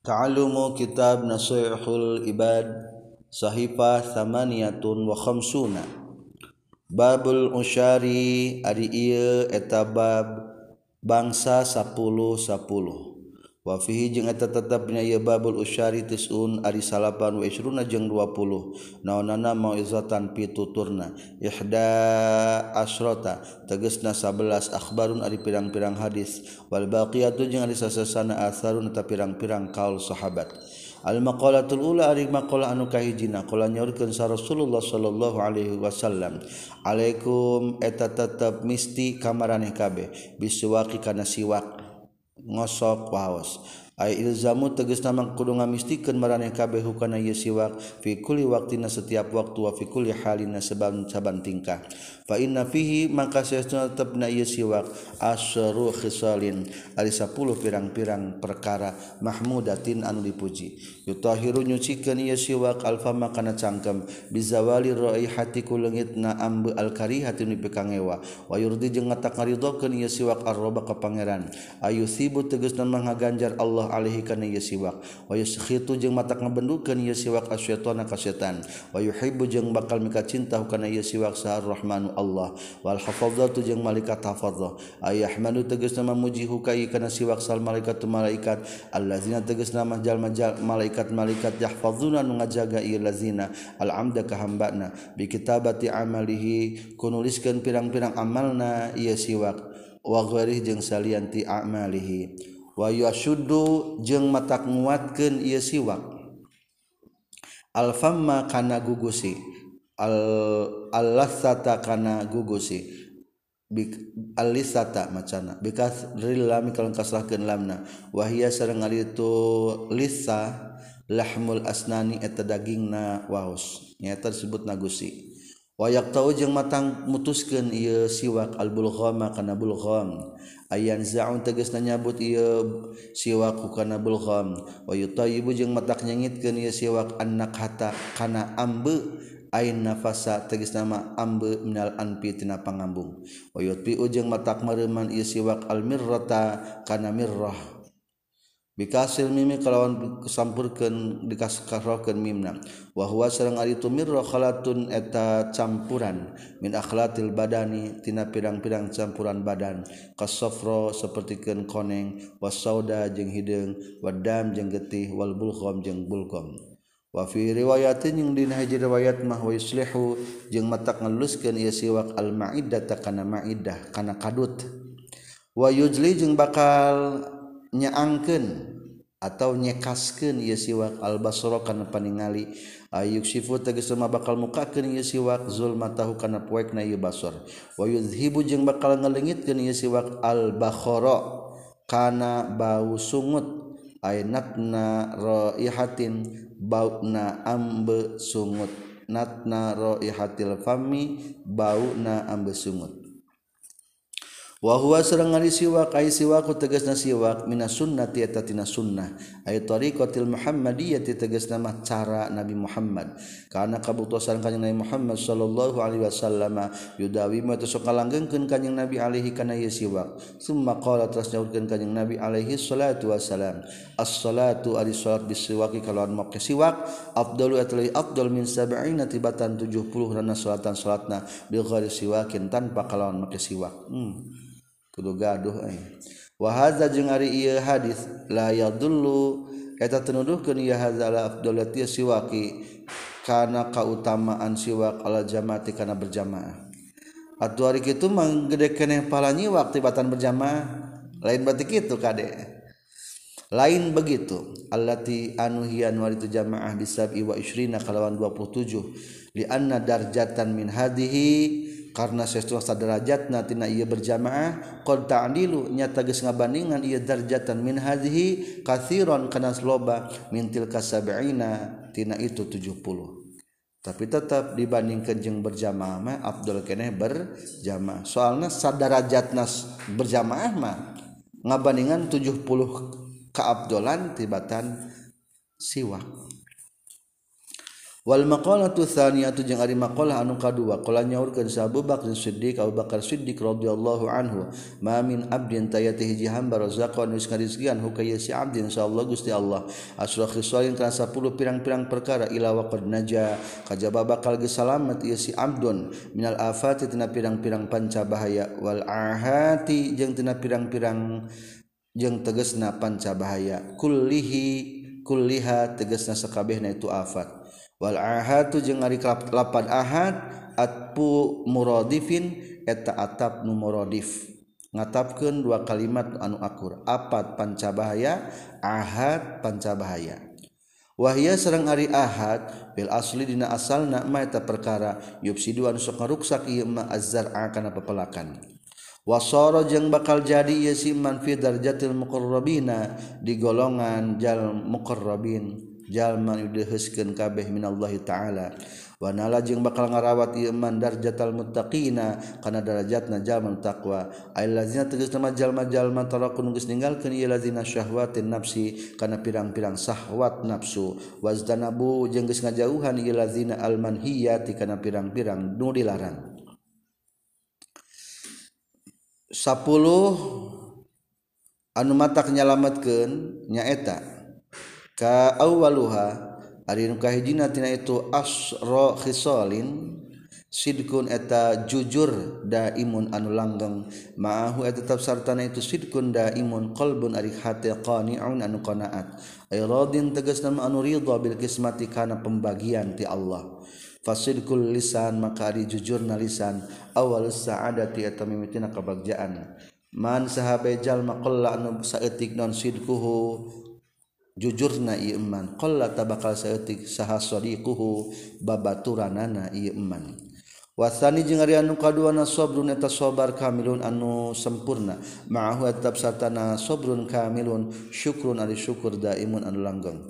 Ta'alumu kitab Nasuhul Ibad Sahifah Thamaniyatun wa khamsuna. Babul Usyari Ari iya etabab Bangsa 10-10 wafihi jeung eta tetapnya ieu babul usyari tisun ari salapan wa isruna jeung 20 naonana mauizatan pituturna. Ihda asrota tegasna 11 akhbarun ari pirang-pirang hadis. Wal baqiyatu jeung ari sasasana asarun eta pirang-pirang kaul sahabat. Al maqalatul ula ari maqala anu kahijina qala nyaurkeun sa Rasulullah sallallahu alaihi wasallam. Alaikum eta tetep misti kamaraneh kabeh. Biswaqi kana siwak. Ngosok waos ay ilzamu tegas nama kudu ngamistikeun maraneh kabeh hukana ieu siwak fi kulli waqtina setiap waktu wa fi kulli halina saban saban tingkah. Fa inna fihi maka sayasna tetepna ieu siwak asyru khisalin ari 10 pirang-pirang perkara mahmudatin anu dipuji. Yutahiru nyucikeun ieu siwak alfama kana cangkem bizawali raihati kuleungitna ambe al karihati nu pikangewa wa yurdi jeung ngatak ngaridokeun ieu siwak arroba ka pangeran. Ayu sibu tegasna mangaganjar Allah alaihi kana ieu siwak. Wa yuskhitu jeung matak ngabendukeun ieu siwak asyaitana ka setan wa yuhibbu jeung bakal mika cinta kana ieu siwak sahar rahmanu Allah. Wal hafadzatu jeung malaikat hafadzah. Ayahmanu tegasna memuji hukai kana siwak sal malaikat tu malaikat. Allazina tegasna majal majal malaikat malaikat yahfazuna nu ngajaga ieu lazina. Al amda ka hambana. Bi kitabati amalihi kunuliskeun pirang-pirang amalna ieu siwak. Wa ghairih jeung salianti amalihi. wayasuddu jeung mata nguatkeun ieu siwak. Alfamma kana gugusi. Al allasata kana gugusi. Alisata macana. Bekas rilami kalau kasrahkeun lamna. Wahia sareng itu lisa lahmul asnani eta dagingna waos. Nyata disebut nagusi. wayak tahu jeung matang mutuskeun ieu siwak albulghama kana bulgham. Ayan zaun tegasna nyabut ieu siwak kana bulgham. Wa yutayibu jeung matak nyengitkeun ieu siwak anak hata kana ambe. Ain nafasa tegis nama ambe minal anpi tina pangambung. Wa yutpi jeung matak mareuman ieu siwak almirrata kana mirrah. bikasil mimi kalawan kesampurkan dikaskarrohkan mimna. Wahwa serang ari itu mirro khalatun eta campuran min akhlatil badani tina pirang-pirang campuran badan. Kasofro sapertikeun koneng wasauda jeung hideung wadam jeung getih wal bulgham jeung bulgham. Wa fi riwayatin yang dina hiji riwayat mah wa yuslihu jeung matak ngeluskeun ieu siwak al maidah kana maidah kana kadut. Wa yujli jeung bakal nyaangkeun atau nyekaskeun ieu siwak. Al-basra kana paningali ayuk sifu tegas sama bakal mukakeun ieu siwak zulmatahu kana poekna ieu basar wa yuzhibu jeung bakal ngalengitkeun ieu siwak al-bakhara kana bau sungut ainatna raihatin bauna ambe sungut. Natna raihatil fami bauna ambe sungut. wahwa serang ari siwak kai siwaku tegasna siwak minas sunnati eta tina sunnah. Ay tariqatil muhammadiyati tegasna mah cara nabi Muhammad. Karena kabutusan kanjing nabi Muhammad sallallahu alaihi wasallam yudawi ma tos kalanggengkeun kanjing nabi alaihi kana ye siwak. Summa qala terus nyaurkeun kanjing nabi alaihi salatu wasalam as-salatu ari salat bisiwaki kalawan make siwak afdalu atli afdal min sab'ina tibatan 70 rana salatan salatna bil ghairi siwakin tanpa kalawan make siwak. Hmm. kudu gaduh eh. Wa hadza jeung ari ieu hadis la yadullu eta tenuduhkeun ieu hadza la afdalati siwaki kana kautamaan siwak ala jamaati kana berjamaah. Atuh ari kitu manggede keneh palanyi nyiwak berjamaah. Lain berarti kitu kadek lain begitu allati anu hian waritu jamaah bisab iwa isrina kalawan 27 li anna darjatan min hadhihi karena sesuatu saderajat natina ia berjamaah qad ta'dilu nyata geus ngabandingan ieu darjatan min hadhihi kathiron kana loba min tilka sab'ina tina itu 70 tapi tetap dibandingkan jeung berjamaah mah Abdul keneh berjamaah. Soalna sadarajatna berjamaah mah ngabandingan 70 kaabdolan tibatan siwak. Wal maqalatu tsaniyatu jeung ari maqalah anu kadua qala nyaurkeun sa Abu Bakar Siddiq Abu Bakar Siddiq radhiyallahu anhu ma min abdin tayati hiji hamba razaqan nu ngarizkian hukaya si abdin insyaallah Gusti Allah. Asra khisalin kana 10 pirang-pirang perkara ila waqad naja. Kajaba bakal geus salamet ieu si abdun minal afati tina pirang-pirang panca bahaya wal ahati jeung tina pirang-pirang jeung tegasna pancabahaya. Kullihi kulliha tegasna sakabehna itu afat. wal walhatu jeung ari lapan ahad atpu muradifin eta atap nu muradif. Ngatapkeun dua kalimat anu akur apat pancabahaya ahad pancabahaya. Wahia serang ari ahad bil asli dina asal nak ma eta perkara yubsidu anu sok ngaruksak ieu ma azzar kana pepelakan wasara jeung bakal jadi ieu si man fi darjatil muqarrabina di golongan jal muqarrabin. jalman dihesken kabeh minallahi ta'ala. Wanala jeung bakal ngarawat iman darjatal muttaqina kana darajatna jalma taqwa. Ayil lazina tegas nama jalma-jalma tarakun geus ninggalkeun ieu lazina syahwatin nafsi kana pirang-pirang syahwat nafsu. Wazdanabu jeung geus ngajauhan ieu lazina almanhiyati kana pirang-pirang nu dilarang. 10 anu matak nyalametkeun nyaeta. ka awwaluha ari nu kahijina tina itu asra khisalin sidkun eta jujur daimun anu langgeng. Ma'ahu eta tetap sartana itu sidkun daimun qalbun ari hati qani'un anu qanaat. Ay radin tegas nama anu ridha bil qismati kana pembagian ti Allah. Fasidkul lisan maka ari jujurna lisan. Awal sa'adati eta mimitina kabagjaan. Man sahabe jalma qalla anu saeutik non sidkuhu jujurna iman qalla tabakal saeutik saha sadiquhu babaturanana iman wasani jeung ari anu kaduana sabrun eta sabar kamilun anu sempurna. Ma'ahu tetap sartana sabrun kamilun syukrun ari syukur daimun anu langgeng.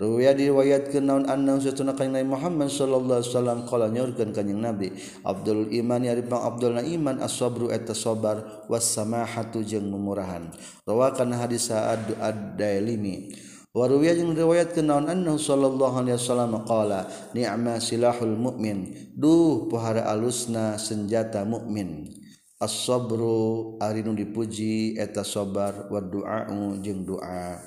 Ruya diriwayatkeun naon anna satuna ka Nabi Muhammad sallallahu alaihi wasallam qala nyaurkeun ka Nabi Abdul Iman ya Ribang Abdul Iman as-sabru eta sabar was samahatu jeung memurahan rawakan hadis Sa'ad ad-Dailimi. ad Waruya jeung riwayat kenaon annahu sallallahu alaihi wasallam qala ni'ma silahul mu'min. Duh pohara alusna senjata mukmin as-sabru ari nu dipuji eta sabar wa du'a'u jeung doa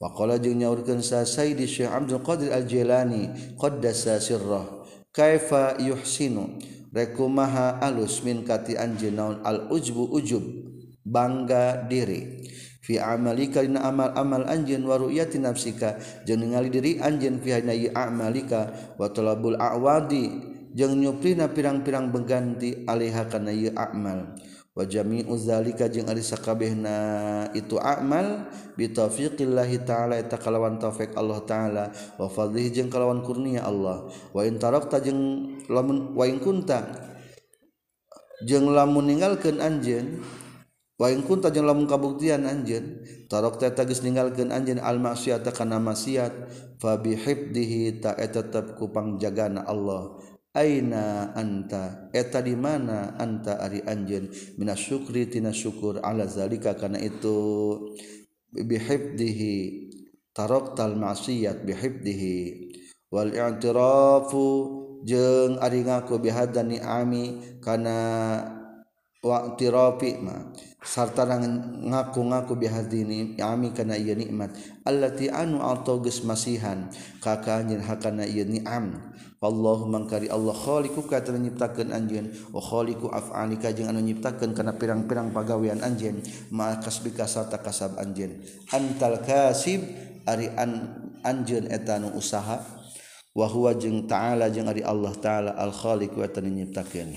waqala jeung nyaurkeun sa Sayyidi Syekh Abdul Qadir Al-Jilani qaddasa sirrah kaifa yuhsinu? Rekumaha alus min kati anjeun naon al-ujbu ujub bangga diri. fi amalika dina amal-amal anjeun wa ru'yati nafsika. Jeung ningali diri anjeun fi hayna amalika wa talabul awadi jeung nyuplina pirang-pirang beganti alaiha kana ieu amal. Wa jami'u zalika jeung ari sakabehna itu amal bi taufiqillahi taala eta kalawan taufik Allah taala. Wa fadlihi jeung kalawan kurnia Allah. Wa in tarakta jeung lamun wa in kunta jeung lamun ninggalkeun anjeun kun lamun kabuktian anjen tarok tagis meninggalkan anj almaksiat karena maksiat fabihibdihi tak tetap kupang jagana Allah. Aina anta? Eta di mana anta ari anjen minas syukri tina syukur ala zalika karena itu bihibdihi tarok tal maksiat bihibdihi wal i'tirafu jeung ari ngaku bihadani ami karena watirofima sarta ngaku-ngaku bihadini ami kana ieu nikmat. Allati anu autoges masihan kaka hakana ieu ni'am. Wallahu mangkari Allah khaliqu ka teu nyiptakeun anjeun wa khaliqu af'alika jeung anu nyiptakeun kana pirang-pirang pagawean anjeun ma kasbika sarta kasab anjeun. Antal kasib ari an anjeun eta nu usaha wa huwa jeung ta'ala jeung ari Allah ta'ala al khaliqu wa teu nyiptakeun.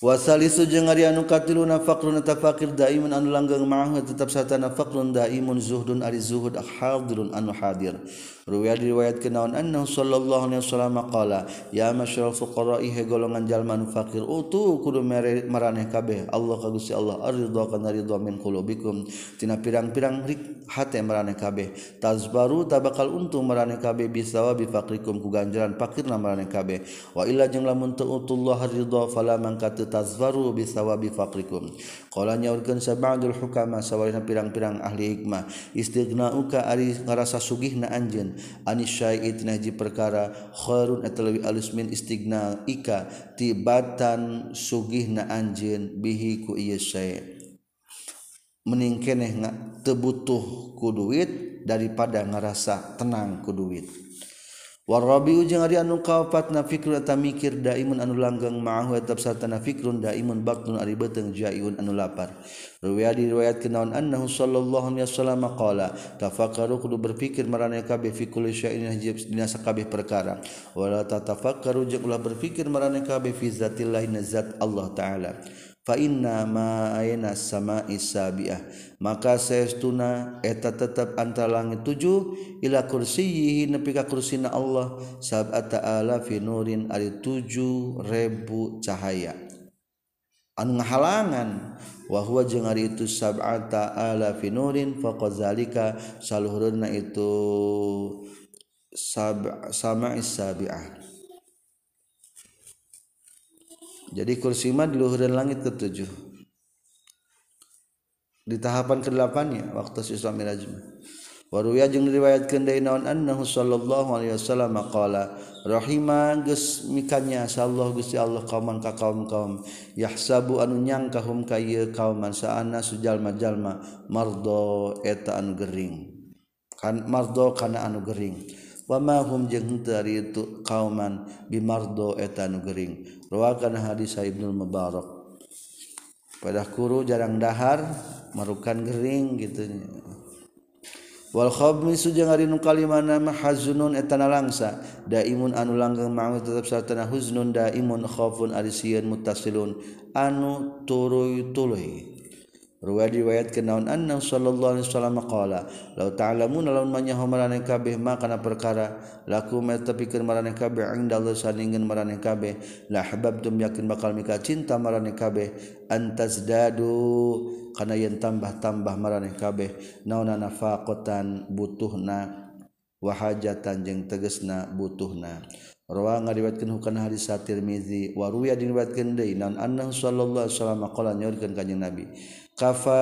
wasalisu jeung ari anu katiluna faqrun tafaqir daimun anu langgeng ma'ahu tetap satana faqrun daimun zuhdun ari zuhud hadirun anu hadir. Riwayat riwayat kenaon annahu sallallahu alaihi wasallam qala ya masyarul fuqara he golongan jalma nu fakir utu kudu maraneh kabeh. Allah ka Gusti Allah aridha kana ridha min qulubikum tina pirang-pirang hate maraneh kabeh. Tazbaru tabakal untung maraneh kabeh bisawabi faqrikum ku ganjaran fakirna maraneh kabeh. Wa illa jeung lamun teu utullah ridha fala mangkat tatazwaru bisawabi faqrikum. Qala nyaurkeun sabadul hukama sawarina pirang-pirang ahli hikmah. Istighnauka ari ngarasa sugihna anjeun. Anis syai'i naji perkara khairun eta leuwih alus min istighna ika tibatan sugihna anjeun bihi ku ieu syai' mening keneh teu butuh ku duit daripada ngarasa tenang ku duit. Warrabiu jeung ari anu kaopatna fikru eta mikir daimun anu langgeng ma'ahu eta satana fikrun daimun baktun ari beuteung jaiun anu lapar. Riwayat diriwayat kenaon annahu sallallahu alaihi wasallam qala tafakkaru kudu berpikir marane kabeh fi kulli syai'in hijab dina sakabeh perkara. Wala tatafakkaru jeung ulah berpikir marane kabeh fi zatillah nazat Allah taala. Fainna ma aina sama isabiah maka seestuna eta tetap antara langit tujuh ila kursiyihi nepi ka kursina Allah sab'ata alafi nurin ari tujuh ribu cahaya. Anu ngahalangan wa huwa jeung ari itu sab'ata alafi nurin faqad zalika saluhurna itu sab sama isabiah jadi kursi mah di luhuran langit ketujuh di tahapan ke-8 waktu Isra Miraj waruya jeung diriwayatkeun deui naon? Annahu sallallahu alaihi wasallam qala rahima geus mikanya sallallahu Gusti Allah kauman ka kaum-kaum. Yahsabu anu nyangka hum ka ieu kauman saana sujalma-jalma mardo eta anu gering. Kan mardo kana anu gering. Wa ma hum jeung teu itu kauman bimardo eta anu gering. Rawakan hadis Ibnu Mubarak. Pada kuru jarang dahar, marukan gering gitu. Wal khabmisu jeung ari nu kalimana mahzunun hazunun eta nalangsa daimun anu langgeng ma'u tetep sartana huznun daimun khaufun ari sieun muttasilun anu tuluy-tuluy. Ruwa riwayat ke anna sallallahu alaihi wasallam qala law ta'lamun law manya homalan kabeh ma kana perkara laku ma tepikeun marane kabeh inda Allah saningkeun marane kabeh la hababtum yakin bakal mika cinta marane kabeh antazdadu kana yen tambah-tambah marane kabeh naonna nafaqatan butuhna wa hajatan jeung tegesna butuhna. Rawa ngariwayatkeun hukana hadis Tirmizi wa ruya diriwayatkeun deui naon anna sallallahu alaihi wasallam qala nyorkeun kanjing Nabi. kafa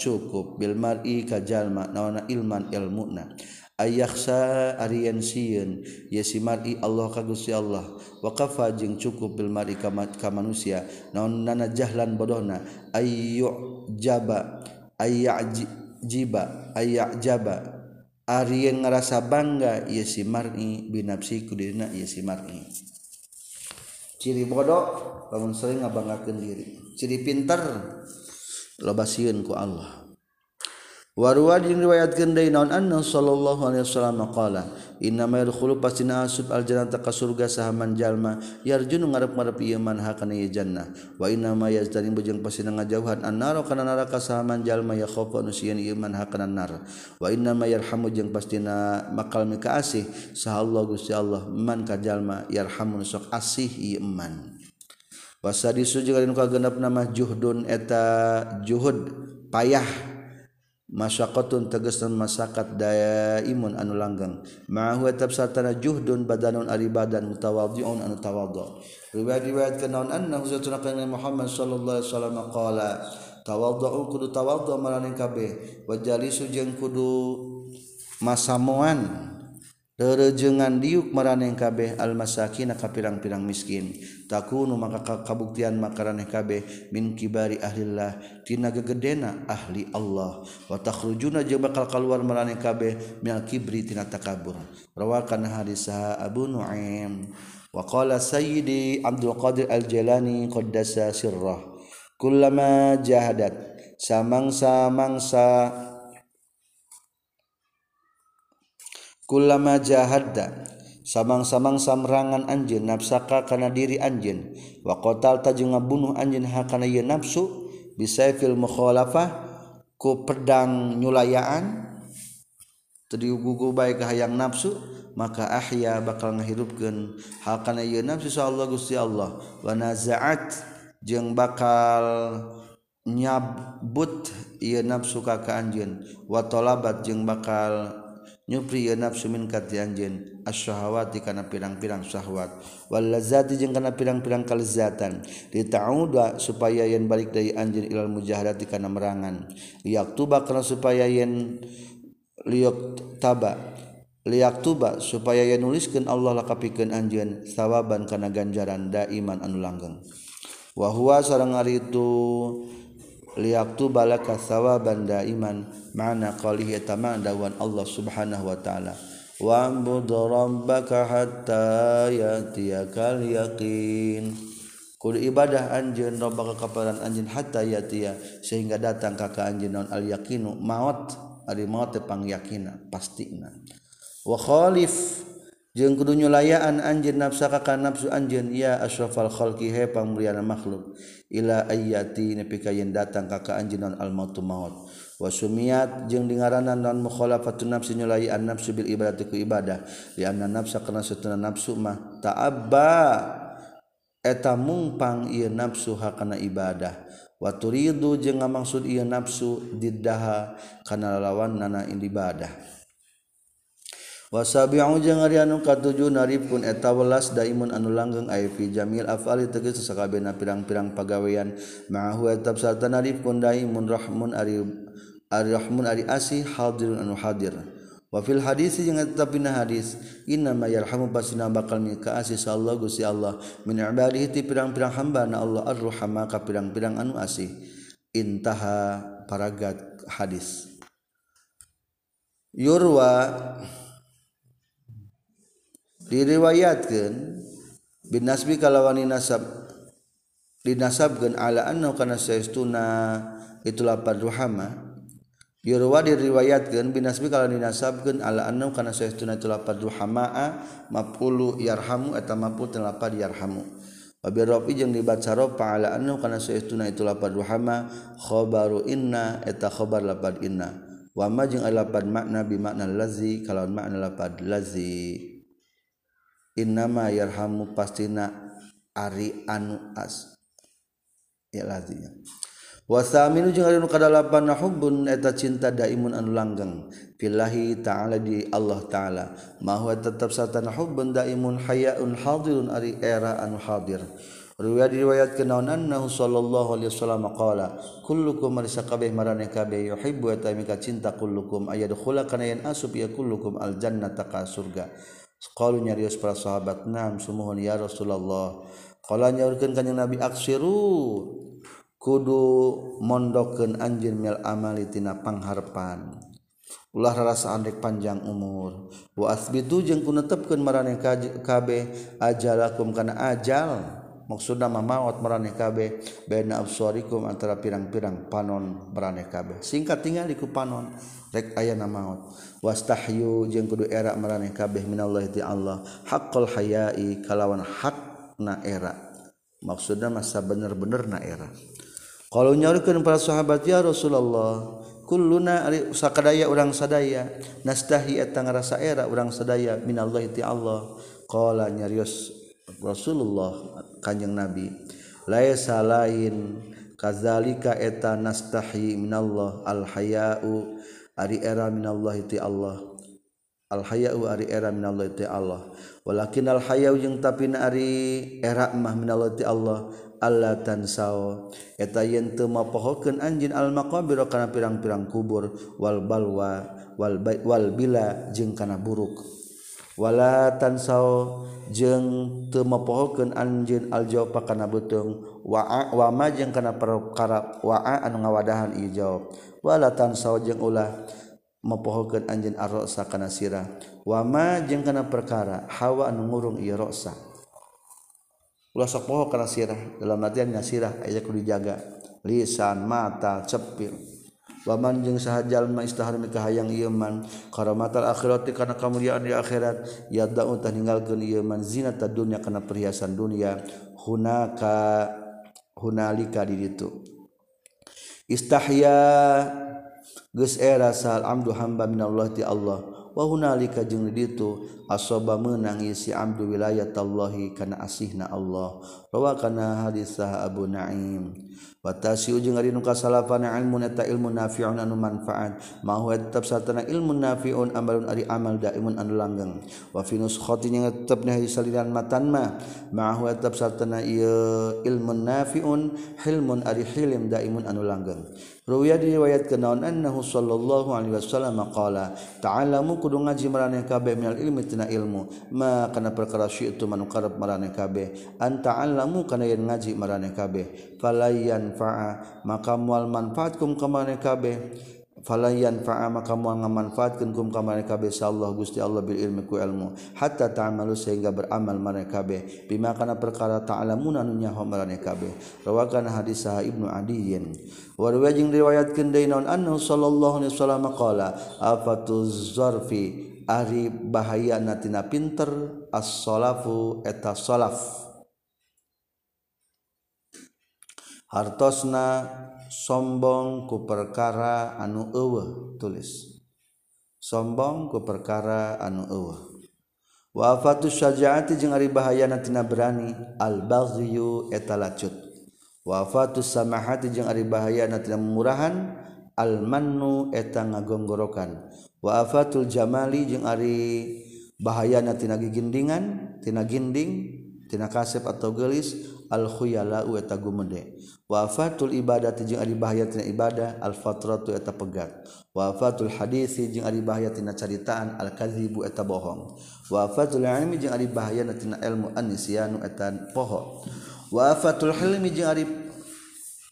cukup bil mar'i ka jalma nawana ilman ilmuna. Ayahsa Aryan siun Yesimari Allah kagusi Allah. Wa kafa jeung cukup bil mar'i ka manusia. Naon nana jahlan bodohna. Ayyu jaba ayak jiba ayak jaba Ari yang mar'i. Bangga Yesimari binafsi kudirna Yesimari ciri bodoh bangun sering ngabanggakan diri. Ciri pinter lobasiun ku Allah. Warwa jeung riwayatkeun deui naon anna sallallahu alaihi wasallam qala innama yadkhulu pasina asub aljannata ka surga sahaman jalma yarjun ngarep-ngarep ieu man hakana ieu jannah. Wa innama yazdani bujang pasina ngajauhan annara kana neraka sahaman jalma ya khofa nusian ieu man hakana nar wa innama yarhamu jeung pastina makal mika asih sahallahu Allah Gusti Allah man ka jalma yarhamu sok asih ieu man. wasadisu juga ka genep nama juhdun eta juhud payah. Masyaqatun tegesan masyarakat daya imun anu langgeng. Ma'ahu etab satana juhdun badanun ari badan mutawadhi'un anu tawadhu. Riwayat riwayat kenaun anna huzatuna kana Muhammad sallallahu alaihi wasallam qala tawadhu kudu tawadhu malanin kabeh wajalisu jeung kudu masamuan. rejengan diuk maraneh kabeh almasakin ka pirang-pirang miskin. Takunu maka kabuktian makaraneh kabeh min kibari ahlillah tina gegedena ahli Allah. Wa takhrujuna jeung bakal keluar maraneh kabeh min kibri tina takabur. Rawakan hadis Abu Nuaim. Wa qala sayyidi Abdul Qadir Al-Jalani qaddasa sirrah. Kullama jahadat samangsa-mangsa kullama jahadda. Samang-samang samrangan anjin nafsaka kana diri anjin wa kotal tajung ngabunuh anjin hakana ieu nafsu bisaifil mukhalafah ku pedang nyulayaan. Tadiugugu baik hayang nafsu maka ahya bakal ngahirupkeun. Hakana ieu nafsu sa Allah Gusti Allah. Wa nazaat jeng bakal nyabut ia nafsu kakak anjin anjeun. Wa jeng bakal nyupri nafsu min kati anjeun asyahawati kana pirang-pirang syahwat. Wal lazati jeung kana pirang-pirang kalezatan. Dita'uda supaya yen balik dari anjeun ilal mujahadati kana merangan. Liyak tuba kana supaya yen liyak taba liyak tuba supaya yen nuliskeun Allah lakapikeun anjeun sawaban kana ganjaran daiman anu langgeng. Wa huwa sareng ari itu liaktu balaka sawaban daiman ma'na qalihi tama dawan Allah subhanahu wa ta'ala. Wa'bud rabbaka hatta yatiyakal yaqin. Kudu ibadah anjeun rabbaka kaparan anjeun hatta yatiya sehingga datang ka ka anjeun naon? Al yaqinu maut. Ari maut teh pangyakina pastina wa khalif. jeung kudu nyulayaan anjeun nafsaka ka nafsu anjeun. Ya asyrafal khalqi he pamulyana makhluk. Ila ayati nepi ka yen datang ka ka anjeun al mautu maut. Wa sumiyat jeung dingaranan non mukhalafatu nafsi nyulayaan nafsu bil ibadati ku ibadah. Li anna nafsa kana satuna nafsu mah ta'abba. Eta mungpang ieu nafsu hakana ibadah. Wa turidu jeung ngamaksud ieu nafsu diddaha kana lawan nana ibadah. wasabi'u jeung ari anu katujuh naripun eta welas daimun anu langgeng ai fi jamil afali tegas sakabehna pirang-pirang pagawean. Ma'ahu etab sarta naripun daimun rahmun ari ari rahmun ari asih hadirun anu hadir. Wa fil hadis jeung eta pina hadis inna ma yarhamu basina bakal mika asih Allah Gusti Allah. Min ibadihi ti pirang-pirang hamba-Na Allah ar-rahama ka pirang-pirang anu asih. Intaha paragat hadis. Yurwa diriwayatkan bin nasbi kalawani nasab dinasabkan ala anna kana sayistuna itu lapan ruhama. Yurwa diriwayatkan bin nasbi kalau dinasabkan ala anna kana sayistuna itu lapan ruhamaa mapulu yarhamu atau mapul telapan yarhamu. Wabi rofi yang dibaca rafa ala anna kana sayistuna itu lapan ruhama khobaru inna eta khobar lapan inna. Wa ma jeung lapan makna bi makna lazi kalau makna lapan lazi. innama yarhamu pastina ari anu as. Ya lazinya wasaminu jeung ari nu kadalapan hubbun eta cinta daimun anu langgeng. Fillahi ta'ala di Allah ta'ala. Ma huwa tetap satana hubbun daimun hayaun hadirun ari era anu hadir. Riwayat diriwayat kenaon annahu sallallahu alaihi wasallam qala kullukum marisa kabeh marane kabeh yuhibbu eta mika cinta kullukum ayadkhula kana yan asub ya kullukum al jannata ka surga. Qalu nyarios para sahabat nam sumuhun ya Rasulullah. Qala nyaurkeun ka Nabi aksiru kudu mondokeun anjeun mil amali tina pangharpan. Ulah rarasaan rek panjang umur. Wa asbitu jeung ku netepkeun maraneh kabeh ajalakum kana ajal. Maksudna mah maot maraneh kabeh baina absarikum antara pirang-pirang panon maraneh kabeh. Singkat tinggal di ku panon rek aya maot. wastahyu jeung kudu era maraneh kabeh minallahi ti Allah. Haqqul hayai kalawan hak na era. Maksudna masa bener-bener na era. Kalau nyaurkeun para sahabat ya Rasulullah kulluna ari sakadaya urang sadaya nastahi eta ngarasa era urang sadaya minallahi ti Allah. Qala nyarios Rasulullah kanjeng Nabi laisa lain kazalika eta nastahi minallah al hayau ari era minallahi ti Allah. Al haya'u ari era minallahi ti Allah. Walakin al haya'u jeung tapi ari era mah minallahi ti Allah. Allah tansao eta yen teu mapohokeun anjeun al maqabir kana pirang-pirang kubur wal balwa wal wal bila jeung kana buruk. Wala tansao jeung teu mapohokeun anjeun al jawab kana beuteung waa wama jeung kana perkara waa anu ngawadahan ijawab wala tansau jeung ulah mepohokeun anjeun ar-ra'sa kana sirah. Wama jeung kana perkara hawa anu ngurung ieu rosa ulah sok poho kana sirah dalam artian sirah aya kudu dijaga. Lisan mata cepil. Waman jeung saha jalma istahar mika kahayang ieu man karamatal akhirati kana kamuliaan di akhirat yadda utah ninggalkeun ieu man zinata dunya kana perhiasan dunia hunaka hunalika di ditu. Istahya geus era sal amdu hamba minallah ti Allah. wahunalika jeung ditu asoba menangis si abdu wilayatallahi kana asihna Allah. Rawa kana hadis Abu Naim. Watasi ujung ari nu kasalafan ilmu neta ilmu nafi'un anu manfaat. Ma huwa tetap satana ilmu nafi'un amalun ari amal daimun anu langgeng. Wa fi nuskhatin yang tetap nih saliran matan ma. Ma huwa tetap satana ieu ilmu nafi'un hilmun ari hilim daimun anu langgeng. Ruya diriwayat kenaon annahu sallallahu alaihi wasallam qala ta'alamu kudu ngaji maraneh kabeh minal ilmi tina ilmu. Ma kana perkara syi'tu manu karep maraneh kabeh. An ta'alamu kana yen ngaji maraneh kabeh. Falayan fa'a maka mual manfaatkum ka maraneh kabeh. falayan fa'a maka moal ngamanfaatkeun kum ka mereka be. Allah Gusti Allah bil ilmi ku ilmu. Hatta ta'malu sehingga beramal mereka be. Bima kana perkara ta'lamuna nu nyaho mereka be. Rawakan hadis sah Ibnu Adiyin. Wa riwayatkeun deui naon? Annahu sallallahu alaihi wasallam qala afatuz zarfi? Ari bahaya natina pinter as-salafu eta salaf. Hartosna sombong ku perkara anu eueuh tulis. Sombong ku perkara anu eueuh. Wa afatus syajaati jeung ari bahayana tina berani al baghyu eta lacut. Wafatu samahati jeung ari bahayana tina murahan al mannu eta ngagonggorokan. Wafatul jamali jeung ari bahayana tina gigindingan tina ginding tina kasep atau gelis alkhuyaeta gumede. Wafatul ibadati jeung ari bahayatina ibadah al-fatratu eta pegat. Wafatul hadisi jeung ari bahayatina caritaan al-kadzibu eta bohong. Wafatul ilmi jeung ari bahayatina ilmu an-nisyanu eta poho. Wafatul hilmi jeung ari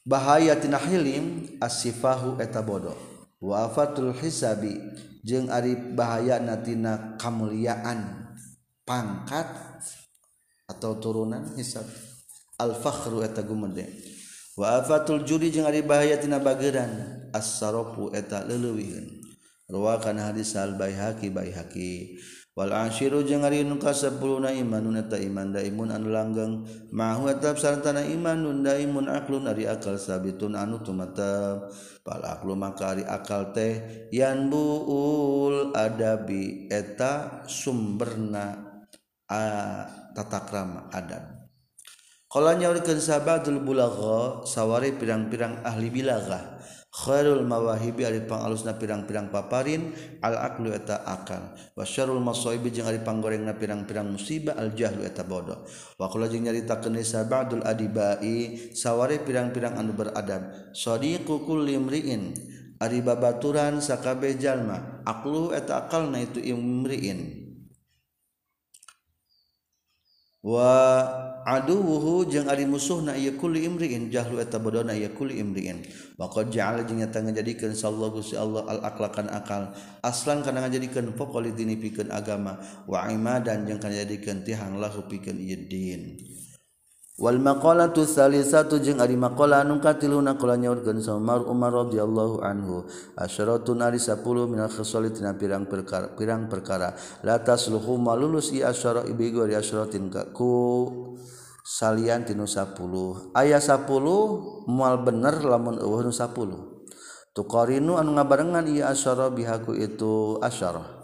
bahayatina hilim as-sifahu eta bodoh wafatul hisabi jeung ari bahayana tina kamuliaan pangkat atau turunan hisab. al-fakhru eta gumede wa afatul juri jeung ari bahaya tina bageran as-sarafu eta leuleuyeuh rawakan hadis al baihaqi. Baihaqi wal asyiru jeung ari nu ka imanun eta iman daimun anu langgeng. Mahu eta sartana imanun daimun aklun ari akal sabitun anu tumatep pal aklu maka ari akal teh yan buul adabi eta sumberna a tatakrama adab. Kalau nyaurkeun sabadul bulagha sawari pirang-pirang ahli bilaghah khairul mawahibi ari pangalusna pirang-pirang paparin al aqlu eta akal. Wa syarrul masaibi jeung ari panggorengna pirang-pirang musibah al jahlu eta bodoh. Wa qala jeung nyaritakeun sabadul adibai sawari pirang-pirang anu beradab. Sadiqu kulli imriin ari babaturan sakabeh jalma. Aqlu eta akalna itu imriin. wa aduwuhu jeung ari musuhna ieu kulli imriin jahlu eta bodona ieu kulli imriin. Maka ja'ala jeung nyata ngajadikeun sallallahu gusti Allah al aqlakan akal aslan kana ngajadikeun pokoli dini pikeun agama wa imadan jeung kana jadikeun tihang lahu pikeun ieu din. Wal maqalatu salisatu jeung ari maqala anu katiluna kula nyaurkeun Umar Umar radhiyallahu anhu. Asyaratun ari 10 minal khosali tina pirang perkara pirang perkara. La tasluhu malulus i asyara ibi gori asyaratin ku salian tinu 10 aya 10 moal bener lamun eueuh nu 10 tuqarinu anu ngabarengan ieu asyara bihaku itu asyara.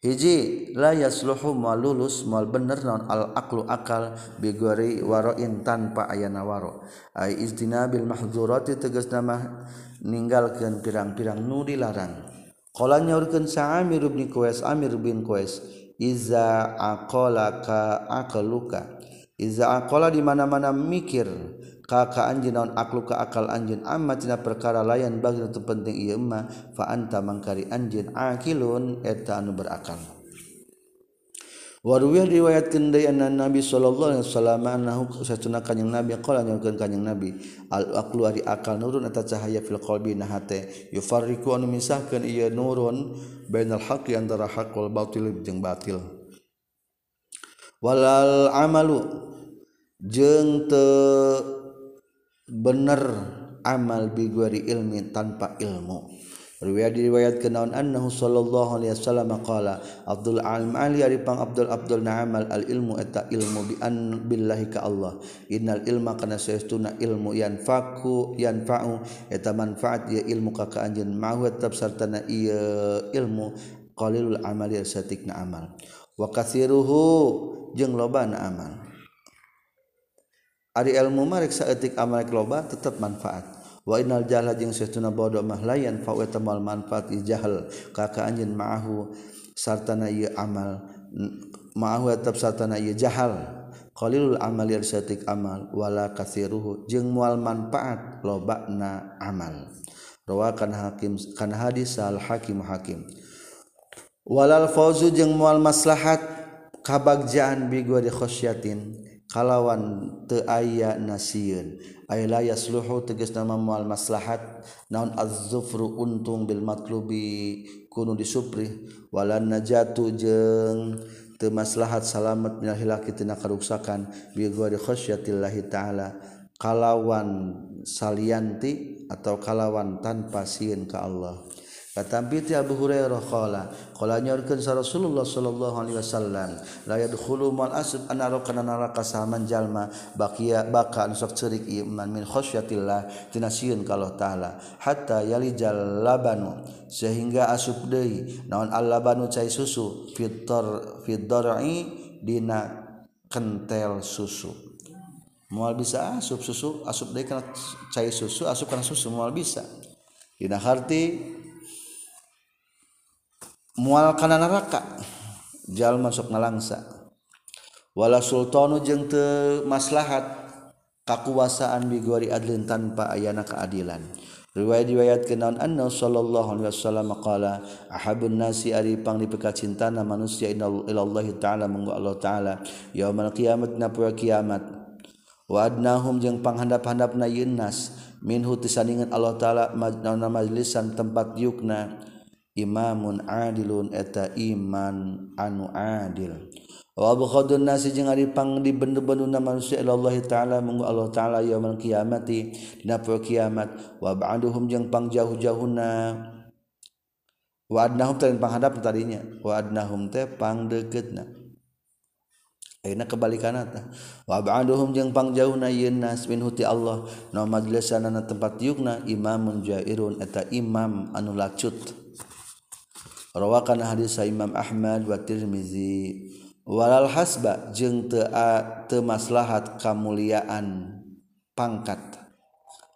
hiji la yasluhu mal lulus mal bener non al aklu akal bigori waroin tanpa ayana waro. Ay istinabil mahdzurati tegas nama ninggalkeun pirang-pirang nu dilarang. Qala nyaurkeun sa Amir bin Qais Amir bin Qais iza aqalaka aqluka. Iza aqala di mana-mana mikir. Kakak anjing naon aklu ke akal anjin amma tina perkara layan bagi nutup penting iya emak fa anta mangkari anjing akilun eta anu berakal. Waruah riwayat kendai anna Nabi Shallallahu Wasallamkannyang nabi kanyang nabi al-aklu hari akal nurun eta cahaya fil qalbi nahate yufariku anu misahkan iya nurun bainal haqi antara haqul batil jeung batil. Walal amalu jeung teu bener amal biguari ilmi tanpa ilmu. Riwayat diriwayat kenaun annahu sallallahu alaihi wasallam qala Abdul Alim Ali ari pang Abdul Abdul na'amal al ilmu eta ilmu bi an billahi ka Allah. Innal ilma kana saestuna ilmu yanfaku yanfa'u eta manfaat ya ilmu ka ka anjeun ma'hu tetap sartana ieu ilmu qalilul amali satikna amal. Wa kathiruhu jeung loba na amal. Ari ilmu mariksa saeutik amal loba tetap manfaat. Wa innal jahla jeung sesuna bodoh mah layan fa wa tamal manfaat jahal. Kaka anjeun ma'ahu sartana ieu amal. Ma'ahu tetap sartana ieu jahal. Qalilul amali saeutik amal. Wala kasiruhu jeung moal manfaat lobana amal. Rawakan hakim kana hadis al hakim. Hakim walal fauzu jeung moal maslahat kabagjaan bi gua di khosyatin. kalawan te aya nasiun ayla yasluhu tegas nama mual maslahat. Naun az-zufru untung bil matlubi kunu disupri walan najatu jeung teu maslahat salamet minal hilaki tina karuksakan bi ghairi khasyatillahi taala. Kalawan salianti atau kalawan tanpa sieun ka Allah. Katampiti Abu Hurairah qala. Qala nyorkeun sa Rasulullah sallallahu alaihi wasallam la yadkhulu mal asb anara kana neraka saman jalma baqiya baka sok ceurik iman min khasyatillah tina sieun ka Allah taala hatta yalijal labanu sehingga asup deui naon al labanu cai susu fitar fidar'i dina kentel susu. Moal bisa asup susu asup deui kana cai susu asup kana susu moal bisa. Dina harti mual kana neraka jalma sok ngalangsa wala sultanu jeung teu maslahat kakuasaan bigori adlin tanpa ayana keadilan. Riwayat riwayat kenaun anna sallallahu alaihi wasallam qala ahabun nasi ari panglipika cintana manusia ilallah taala mangga Allah taala yaumal qiyamat na poe kiamat. Wa adnahum jeung panghandap-handapna yeun nas minhu tisaningan Allah taala majlis majlisan tempat yukna. Imamun adilun eta iman anu adil. Wabukhadun nasi jeung ari pangdi bende-benduna manusia Allah taala munggu Allah taala yaumul kiamati dina poe kiamat. Wa ba'duhum jeung pangjauh-jauhna. Wa adnahum teh panghadap tadinya. Wa adnahum teh pangdeuketna. Ayeuna kebalikanna tah. Wa ba'duhum jeung pangjauhna yeun nas min huti Allah. No majlisanana tempat yukna imamun jairun eta imam anu lacut. Rawakan hadis Imam Ahmad wa Tirmizi. Walal hasba jeung teu teu maslahat kamuliaan pangkat.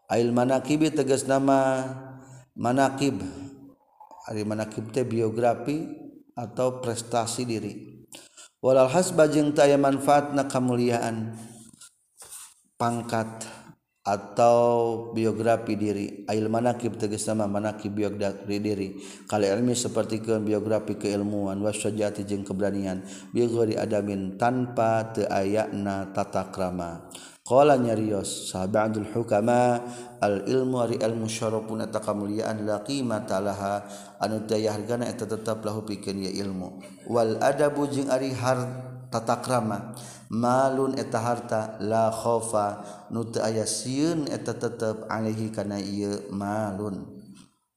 Ail manaqib tegas nama manaqib ari manaqib teh biografi atau prestasi diri. Walal hasba jeung teu aya manfaatna kamuliaan pangkat atau biografi diri. Ail manakib tegas nama manakib biografi diri kali ilmi seperti ke biografi keilmuan wasyajati jeung keberanian bighairi adamin tanpa teu ayana tata krama. Qala nyarios sahabatul hukama al ilmu ari ilmu syarafun eta kamuliaan la qimata laha. Anu teu hargana eta tetep lahu pikeun ya ilmu. Wal adabu jeung ari harta tata krama malun eta harta la khofa nu teu aya sieun eta tetep alaihi kana ieu malun.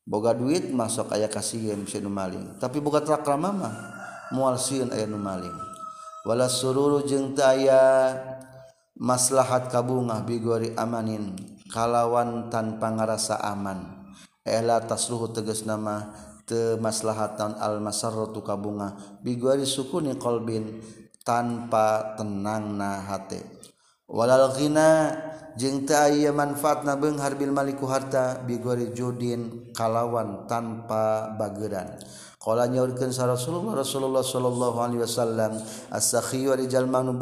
Boga duit masuk aya kasieun sieun maling. Tapi boga tata mah moal sieun aya nu maling. Wala sururu jeung teu aya maslahat kabungah bigori amanin kalawan tanpa ngarasa aman. Ela tasluhu tegas nama teu maslahatan al masarratu kabungah bigori sukuni qalbin tanpa tenang nahati walal ghina jeung teu aya manfaatna beunghar bil maliku harta bigori judin kalawan tanpa bageran. Kala nyaurkeun sa Rasulullah Rasulullah sallallahu alaihi wasallam as-sakhiyu rijal manu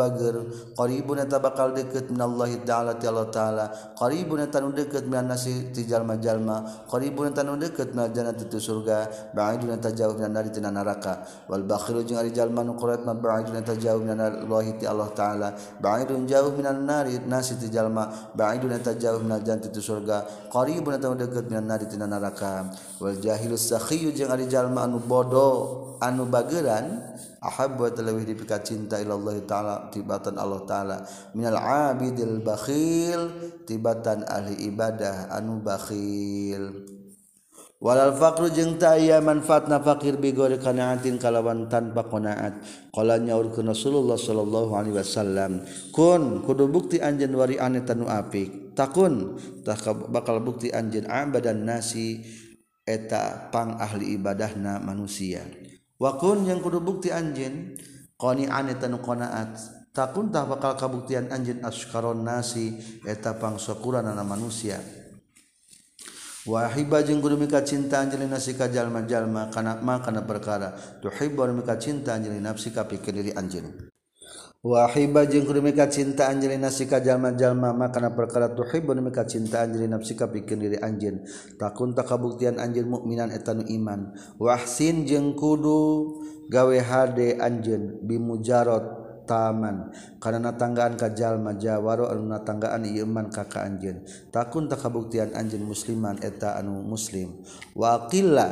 qaribun eta bakal deket minallahi ta'ala ti Allah ta'ala qaribun eta nu deukeut minan nasi ti jalma-jalma qaribun eta nu deukeut minal ti surga ba'idun eta jauh minan nari Walbakhiru neraka wal bakhiru ma ba'idun eta jauh minan Allahi ti Allah ta'ala ba'idun jauh minan nari nasi ti jalma ba'idun eta jauh minal jannati ti surga qaribun eta nu deukeut minan nari ti wal sakhiyu jeung anu bodo anu bageran ahab buat lebih dipika cinta ilallah ta'ala tibatan Allah ta'ala. Minal abidil bakhil tibatan ahli ibadah anu bakhil. Walal faqru jeung ta'ya manfaat na bi bigori kanaatin kalawan tanpa konaat kala nyaur ke Rasulullah sallallahu alaihi wasallam kun kudu bukti anjen wari ane tanu apik. Takun tak bakal bukti anjen abadan nasi. eta pang ahli ibadahna manusia. Wakun yang kudu bukti anjin qnian etan takun takuntah bakal kabuktian anjin askaron nasi eta anak manusia. Wahhiba jeung kudu mika cinta anjeun nasi ka jalma-jalma kana ma kana perkara. Tuhibbu mika cinta anjlin nafsi ka pikeun diri anjeun. Wahhiba jeung rumika cinta Anjli nasika jalma-jalma makana perkara tuhhibun mika cinta Anjli nafsika bikin diri anjeun. Takun tak kabuktian anjeun mukminan etan iman. Wahsin jeung kudu gawe hade anjeun bimujarot taman. Karena tanggaan kajallma Jawaro aluna tanggaan Iman kakak anjeun. Takun tak kabuktian anjin musliman eta anu muslim. Wakilla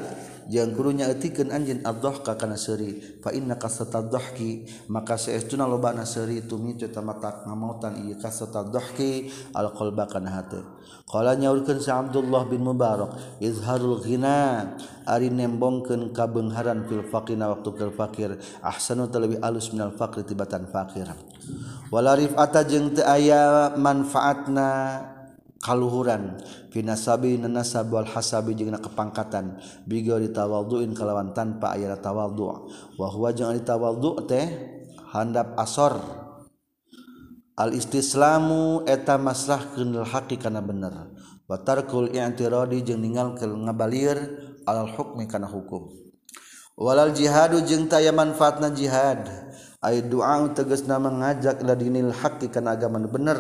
jangan kurunya etikan anjin abdoh kakana seri fa inna kasatadohki maka seestuna loba naseri tumi cuta matak ngamautan iya kasatadohki al kolba kana hati kala nyaurkan sa Abdullah bin Mubarak izharul ghina ari nembongkan kabengharan fil faqina waktu fil fakir ahsanu terlebih alus minal fakir tibatan fakir walarif rifata jeung teu aya manfaatna kaluhuran. Finasabi nanasab wal hasabi jeung kepangkatan. Bigo ditawadduin kalawan tanpa aya tawaddu wa huwa jeung tawaddu teh handap asor. Al istislamu eta masrahkeun lil haqi kana bener. Wa tarkul i'tiradi jeung ninggalkeun ngabalir al hukmi kana hukum. Walal jihadu jeung taya manfaatna jihad. Ay doa tegasna nama ila dinil haqi kana agama bener.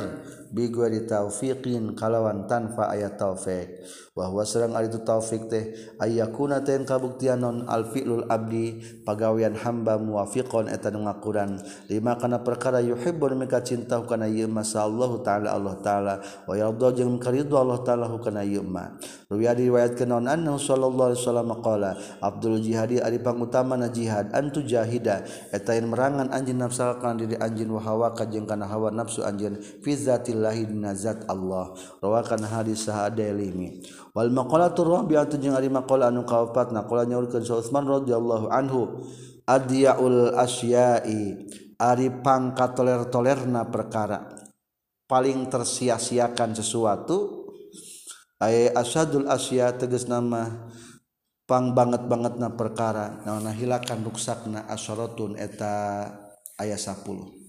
bigwari taufiqin kalawan tanpa ayat taufik. bahwa serang itu taufik teh ayakuna teh kabuktian non alfi'lul abdi pagawian hamba muwafiqon eta nu ngakuran. Lima kana perkara yuhibbun mika cinta kana ieu masallahu taala Allah taala. Wa yardha jeung karidho Allah taala kana ieu ma ruya diriwayatkeun non annahu sallallahu alaihi wasallam qala abdul jihadi ari pangutamana jihad antu jahida. Eta merangan anjeun nafsa kana diri anjeun wa hawa ka jeung kana hawa nafsu anjeun fi zatillahi dina zat Allah. Rawakan hadis sahadailimi Wal maqalatur rabi'atu jeung ari maqala anu kaopat naqala nyaurkeun sa Utsman radhiyallahu anhu adyaul asya'i ari pangkat toler-tolerna perkara. Paling tersia-siakan sesuatu ay asadul asya tegas nama pang banget banget na perkara naon hilakan ruksakna asyaratun eta ayat 10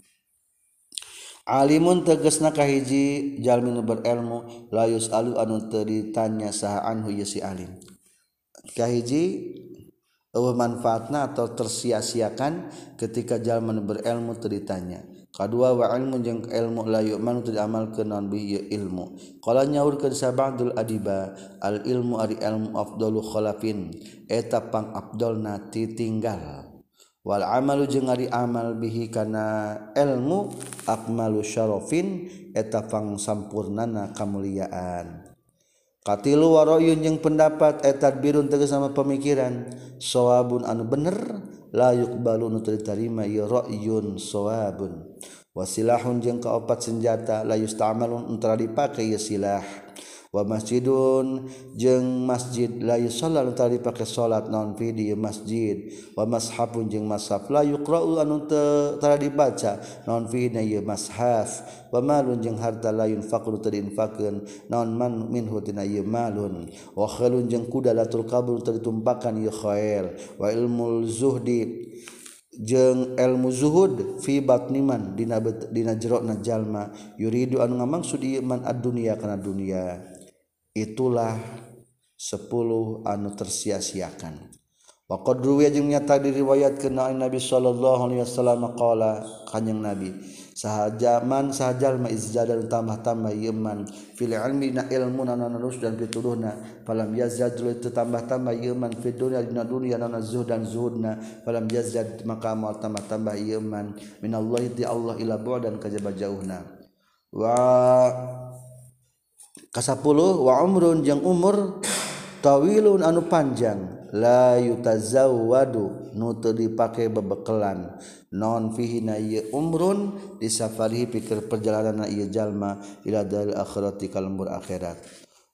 Alimun teges nakahhiji jalmin nu layus alu anu teritanya ditanya saha anhu alim. Kahiji manfaatna atau tersia-siakan ketika jalma nu teritanya. teu. Kedua wa ilmu jeung ilmu layu yu'manu teu diamalkeun naon bi ieu ilmu. Qala nyaurkeun sabadul adiba al ilmu ari ilmu afdalu khalafin eta pang afdolna titinggal. wal amalu jeung ari amal bihi kana ilmu akmalu syarofin eta pangsampurnana kamuliaan. Katilu warayun jeung pendapat eta birun tegas sama pemikiran. Sawabun anu bener la yuqbalu nu diterima ieu ra'yun sawabun. Wasilahun jeung kaopat senjata la yustamalun untara dipake ieu silah. wa masjidun jeung masjid layu salat tadi pakai salat non video masjid. Wa mashabun jeung mashaf la yuqra'u anu tara dibaca non fina ye mashaf. Wa malun jeung harta layun yunfaqu tadi infakeun non man minhu tina ye malun. Wa khalun jeung kuda latul kabul tadi tumpakan ye khair. Wa ilmul zuhdi jeng ilmu zuhud fi batniman dina dina jero jalma. Yuridu anu ngamaksud man ad dunia kana dunia. itulah 10 anu tersia-siakan. Waqad ruwiya jeung nyata diriwayat kana Nabi sallallahu alaihi wasallam qala kanjing Nabi sahaja man sahaja ma izjadal tambah-tambah ieu man fil ilmi na ilmu nananus dan pituduhna falam yazad itu tambah-tambah ieu man fid dunya dina dunya nana zuhd dan zuhudna falam yazad maka amal tambah-tambah ieu man minallahi ti Allah ila bu'dan kajaba jauhna. Wa kasapuluh wa umrun jeung umur tawilun anu panjang. La yutazawwadu nu teu dipake bebekelan. Non fihi na umrun disafarihi pikir perjalanan ieu jalma ila dal akhirati kalembur akhirat.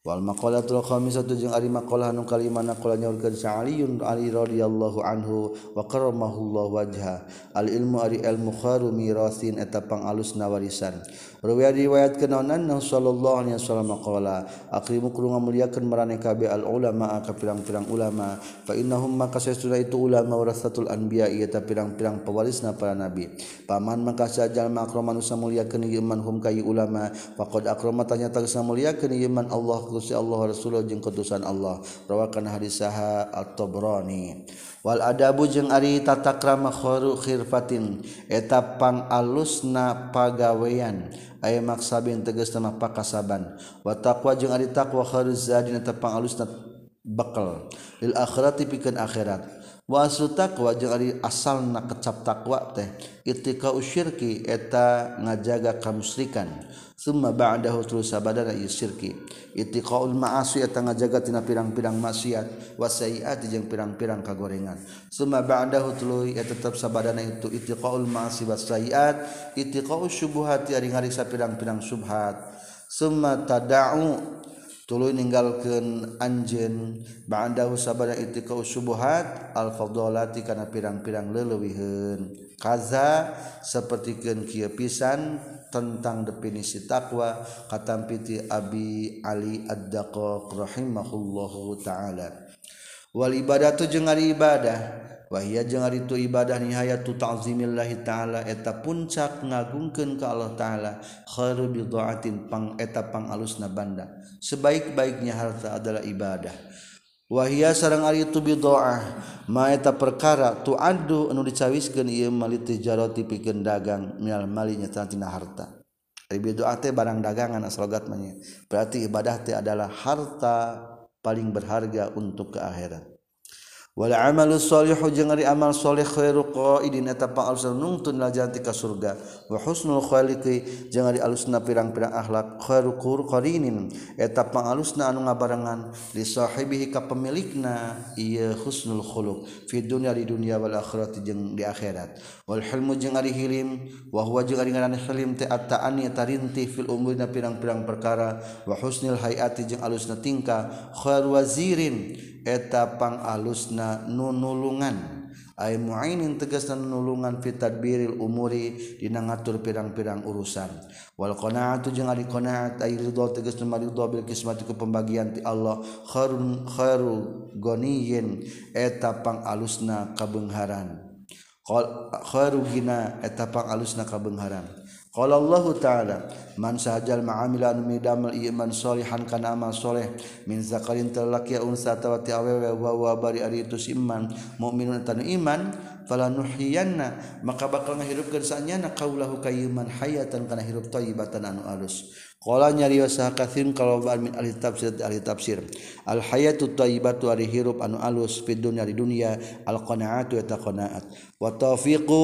Wal maqalatul khamisatu jeung ari maqalah anu kalimana qala nyaurkeun sa'aliyun ali radhiyallahu anhu wa karramahullahu wajha. Al ilmu ari ilmu kharu mirasin eta pangalusna warisan Rawi riwayat kenaonan Nabi sallallahu alaihi wasallam qala akrimu kudu ngamuliakeun marane kabeh al ulama ka pirang-pirang ulama. Fa innahum maka sesuna itu ulama warasatul anbiya ieu ta pirang-pirang pewarisna para nabi. Paman maka sajalma akraman muliakeun ieu man hum kayu ulama. Faqad akramatanya tagsa muliakeun ieu man Allah Gusti Allah Rasulullah jeung kudusan Allah. Rawakan hadis saha at-Tabrani. Wal adabu jeung ari tata krama khairu khirfatin eta pangalusna pagawean. aya maksa bin teges nama pakasaban. Watakwa jeung ari takwa khairuz zadina tepang alusna bekal lil akhirati pikeun akhirat. wasu takwa jeung asal na kecap takwa teh. Itika usyirki eta ngajaga kamusrikan. Summa ba'dahu terus sabadana yusyirki itiqaul ma'asi eta ngajaga tina pirang-pirang maksiat. Wasaiati jeung pirang-pirang kagorengan. Summa ba'dahu tuluy eta tetap sabadana itu itiqaul ma'asi wasaiat itiqaus syubuhati ari ngariksa pirang-pirang subhat. Summa tada'u tuluy ninggalkeun anjeun. Ba'dahu sabada itikau subuhat al-fadhalati kana pirang-pirang leleuwiheun kaza sapertikeun kieu pisan tentang definisi takwa katampiti Abi Ali Ad-Daqaq rahimahullahu taala. Wal ibadatu jeung ibadah. wahia jeung tu ibadah nihayatu ta'zimillahi ta'ala eta puncak ngagungkeun ka Allah ta'ala khairu bidha'atin pang eta pang alusna banda. Sebaik-baiknya harta adalah ibadah. Wahia sareng ari tu bidha'ah ma eta perkara tu adu anu dicawiskeun ieu mali tijarati pikeun dagang minal mali nya tina harta. Ari bidha'ah teh barang dagangan aslogat mah berarti ibadah teh adalah harta paling berharga untuk ke akhirat. wala amalsholihhu jeung ari amal soleh khairu qaidin eta pangalus nungtun lajanti ka surga. Wa husnul khaliqi jeung ari alusna pirang-pirang akhlak khairu qarinin. Eta pangalusna anu ngabarengan li sahibihi ka pemilikna ieu husnul khuluq. Fi dunya di dunya wal akhirati jeung di akhirat. Wal hilmu jeung ari hilim wa huwa jeung ari ngaran hilim teh ta'ani tarintih fil umurina pirang-pirang perkara. Wa husnul hayati jeung alusna tingkah khairu wazirin. Eta pangalusna nunulungan. Ay muainin tegas dan nulungan fitad biril umuri dina ngatur pirang-pirang urusan. Wal qanaatu jeung ari qanaat ay ridho tegas nu ridho bil kismati ku pembagian ti Allah. Khairun khairu goniyin eta pangalusna kabengharan. Khairu gina eta pangalusna kabengharan. Qala Allah Ta'ala man sahajal ma'amila anu midamel iman solihan kana amal soleh min zakarin talaki unsa tawati awewe wa wa bari ari itu iman. Mukminun tanu iman falanuhiyanna maka bakal ngahirupkeun sanyana qaulahu kayyiman hayatan kana hirup thayyibatan anu alus. Qala nyarios katsirun kalauban min ahli tafsir ahli tafsir al hayatu thayyibatu ari hirup anu alus fid dunya di dunia al qanaatu eta qanaat. Wa tawfiqu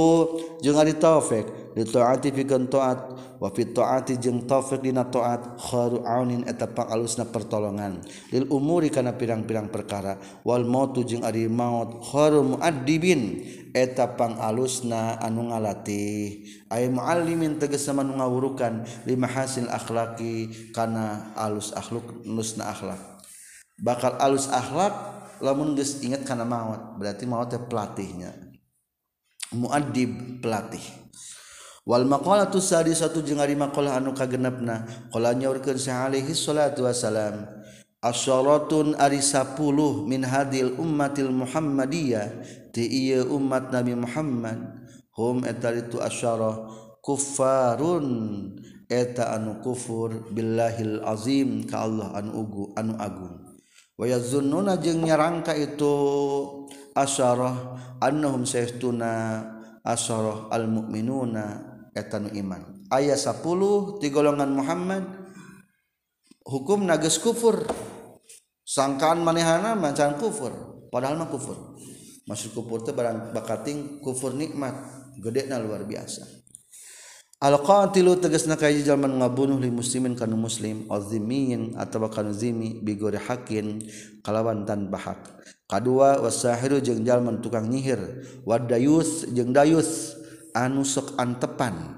jeung ari taufik taati fikeun taat wa fi taati jeung taufiq dina taat khairu aunin eta pangalusna pertolongan. Lil umuri kana pirang-pirang perkara. Wal mautu jeung ari maut. Khairu muaddibin. Eta pangalusna anu ngalatih ay muallimin tegesa anu ngawurukan lima hasil akhlaki kana alus akhluk nusna akhlak. Bakal alus akhlak lamun geus ingat kana maut. Berarti maut teh pelatihnya. Muaddib pelatih. Wal Walmaqalatu sadisatu jeung ari maqalah anu kagenepna qala nyaurkeun sa alaihi salatu wasalam asyaratun ari 10 min hadil ummatil muhammadiyah. Ti ieu umat nabi Muhammad. Hum eta itu asyarah. Kuffarun. Eta anu kufur. Billahil azim. Ka Allah anu ugu anu agung. Wa yazunnuna jeung nyarangka itu asyarah annahum saytuna asyarah al mu'minuna etanu iman. Ayat 10 di golongan Muhammad hukum nages kufur. Sangkaan manehana mancan kufur padahal mah kufur. Masuk kufur teh barang bakating kufur nikmat gede na luar biasa. Al-qatilu tegasna ka hiji jalma ngabunuh li muslimin kana muslim azimiyin atawa kana zimi bigori hakin kalawan tanpa hak. Kadua wasahiru jeung jalma tukang nyihir wadayus jeung dayus. anu sok antepan.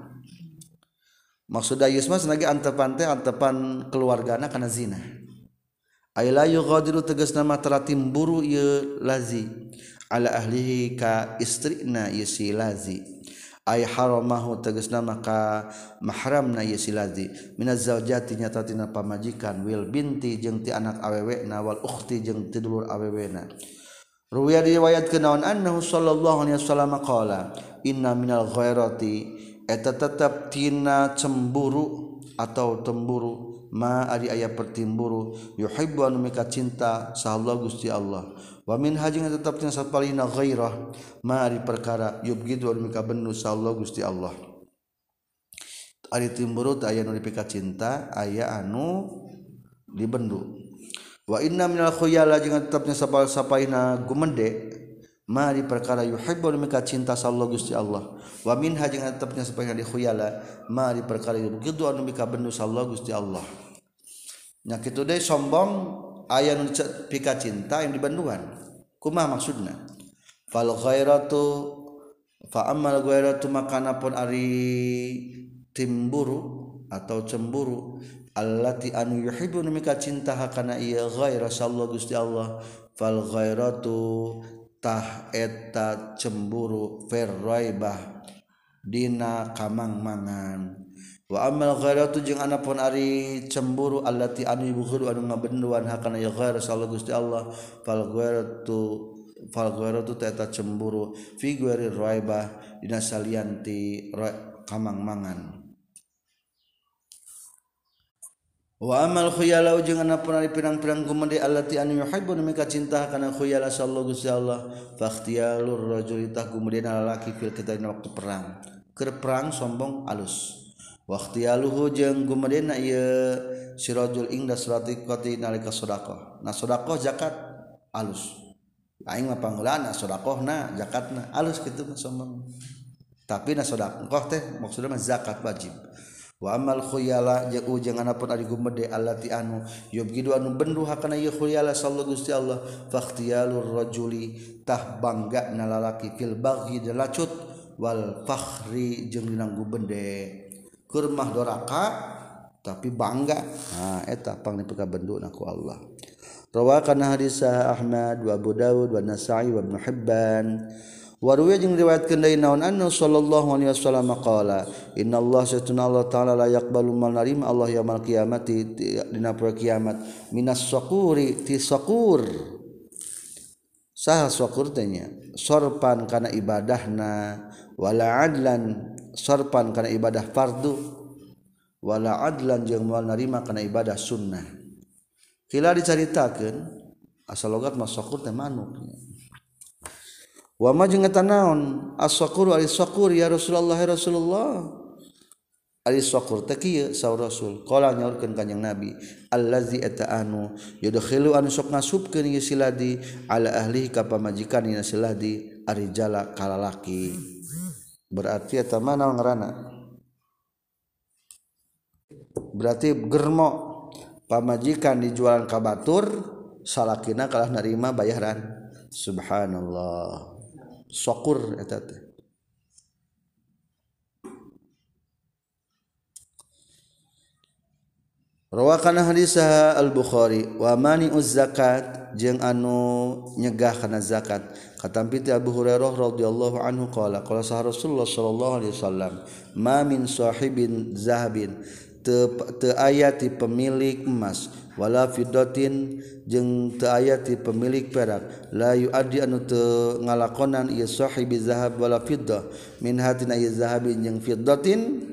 Maksud Ayus mas lagi antepan teh antepan keluargana karena zina. Ayla yughadiru tegas nama teratim buru ye lazi. Ala ahlihi ka istri na si lazi. Ay haramahu tegas nama ka mahramna na si lazi. Minaz zaujati nyata tina pamajikan. Wil binti jeung ti anak awewe na wal ukhti jeung ti dulur awewe na Ruwiya riwayat kenaon annahu sallallahu alaihi wasallam qala inna minal ghairati eta tetap tina cemburu atau temburu ma ari aya pertimburu yuhibbu anu mika cinta sahallah Gusti Allah. Wa min hajing tetap tina sapalina ghairah ma ari perkara yubgidu anu mika bennu sahallah Gusti Allah. Ari timburu teh aya nu dipika cinta aya anu dibendu. Wa inna minal khuyala jeung tetapnya sapal sapaina gumende. Mari perkara yuhibbu mika cinta sallallahu Gusti Allah. Wa min hajing tetapnya supaya di khuyala. Mari perkara yuhibbu anu mika bendu sallallahu Gusti Allah. Nya kitu deui sombong aya nu pika cinta yang dibanduan kumaha maksudna fal ghairatu fa ammal ghairatu makana pun ari timburu atau cemburu allati anu yuhibbu mika cinta hakana ieu ghaira sallallahu Gusti Allah. Fal ghairatu tah eta cemburu ferraibah dina kamangmangan. Wa amal ghairatu jeung anapun ari cemburu allati anu yughru anu ngabenduan hakana ieu ghaira sallallahu Gusti Allah. Fal ghairatu fal ghairatu eta cemburu fi ghairi raibah dina salianti kamangmangan. Wamal khuyala jeung ana pernah pirang-pirang kumende allati anu yuhibbu mika cinta kana khuyala sallallahu gusti Allah. Fakhtialur rajuli tah kumende lalaki fil kitabina waktu perang. Keur perang sombong alus. Wakhtialuhu jeung kumende na ieu si rajul ingda surati qati nalika sedekah na sedekah zakat alus. Aing mah pangulana sedekahna zakatna alus kitu sombong. Tapi na sedekah teh maksudna zakat wajib. wamal khuyala jeung ujang anapun ari gumede allati anu yubgidu anu bendu hakana ye khuyala sallallahu gusti Allah fakhtiyalur rajuli tah bangga nalalaki fil baghi dalacut wal fakhri jeung dina gumede keur mah doraka tapi bangga. Nah eta pangnipika bendu naku Allah. Rawakan hadis Ahmad wa Abu Dawud wa Nasa'i wa Ibnu Hibban. Warwi jeung riwayatkeun deui naon anu sallallahu alaihi wasallam qala innallaha satuna Allah taala la yaqbalu man narim Allah yaumil qiyamati dina poe kiamat. Minas saquri ti saqur. Saha saqur teh nya? Sorpan kana ibadahna wala adlan sorpan kana ibadah fardu wala adlan jeung moal narima kana ibadah sunnah. Kila dicaritakeun asal logat mah saqur teh manuknya wama jeung eta naon? As-saqur ari saqur ya Rasulullah ya Rasulullah. Ari saqur teh kieu saur Rasul. Qala nyaurkeun kanjing Nabi allazi eta anu yudkhilu anu sok ngasupkeun ieu siladi ala ahli ka pamajikan dina siladi ari jala kalalaki berarti eta mah naon ngaranna? Berarti germo pamajikan dijualan kabatur salakina kalah narima bayaran. Subhanallah. sokur eta teh Rawakana hadis Al Bukhari wa mani uz zakat jeung anu nyegah kana zakat. Katampi ti Abu Hurairah radhiyallahu anhu qala qala Rasulullah sallallahu alaihi wasallam ma min sahibin zahabin teu te ayati pemilik emas. wala fidotin jeung teayati pemilik perak. La adi anu te ngalakonan ieu sahibi zahab wala fiddah. Min hatina ia zahabin jeung fiddatin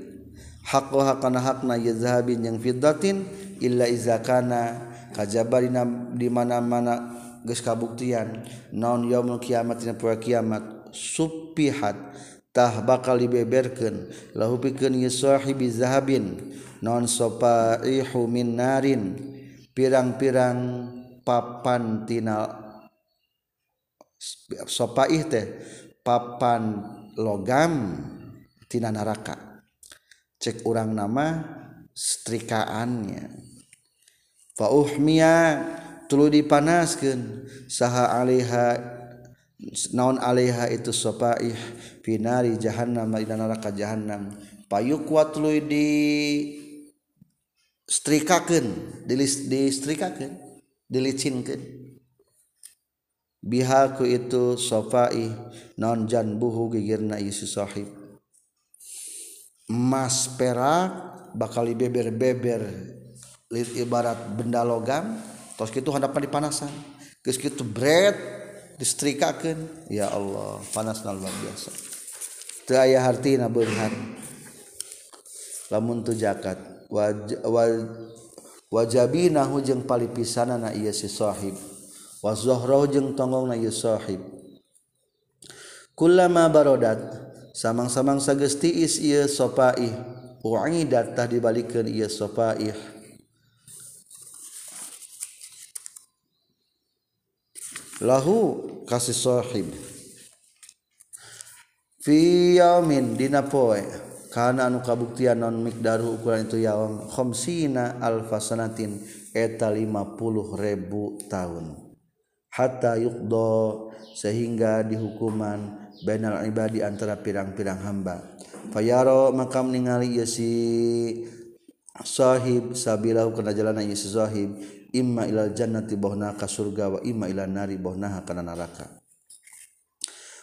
haqqo haqqana hakna ia zahabin jeung fiddatin illa izakana kajabarina di mana-mana geus kabuktian. Naon yaumul kiamat dina poe kiamat supihat tah bakal dibeberkeun. Lahu pikeun ieu sahibi zahabin non sopaihu min narin. pirang-pirang papantina sopaih teh papan logam tina neraka cek orang nama strikaannya. Fauhmiya tulu dipanaskeun. Saha alaiha naon alaiha itu sopaih pinari jahannam dina neraka jahannam. Payuk wa di strikakeun di distrikakeun dilicin ke bihaku itu sofai nonjan buhu gigirna Yesushib emas perak bakal beber-beber ibarat benda logam terus itu hadapan dipanasan. Terus gitu bread distrikakan ya Allah panas luar biasa. Teu aya hartina beunghar lamun tu zakat wajabi nahu jeung pali na iya si sahib. Wazohroh jeung tonggong na iya sahib. Kullama barodat samang-samang sagesti is iya sopaih u'idat tah dibalikeun iya sopaih. Lahu kasih sahib. Fi yaumin dina poe. karena anu kabuktian non mikdaru ukuran itu yaum khomsina alfasanatin eta 50 ribu tahun. Hatta yukdo sehingga dihukuman benal ibadi antara pirang-pirang hamba. Fayaro maka ningali si sahib sabilahu kana jalana yesi sahib imma ilal jannati bohna ka surga wa imma ilan nari bohna kana neraka.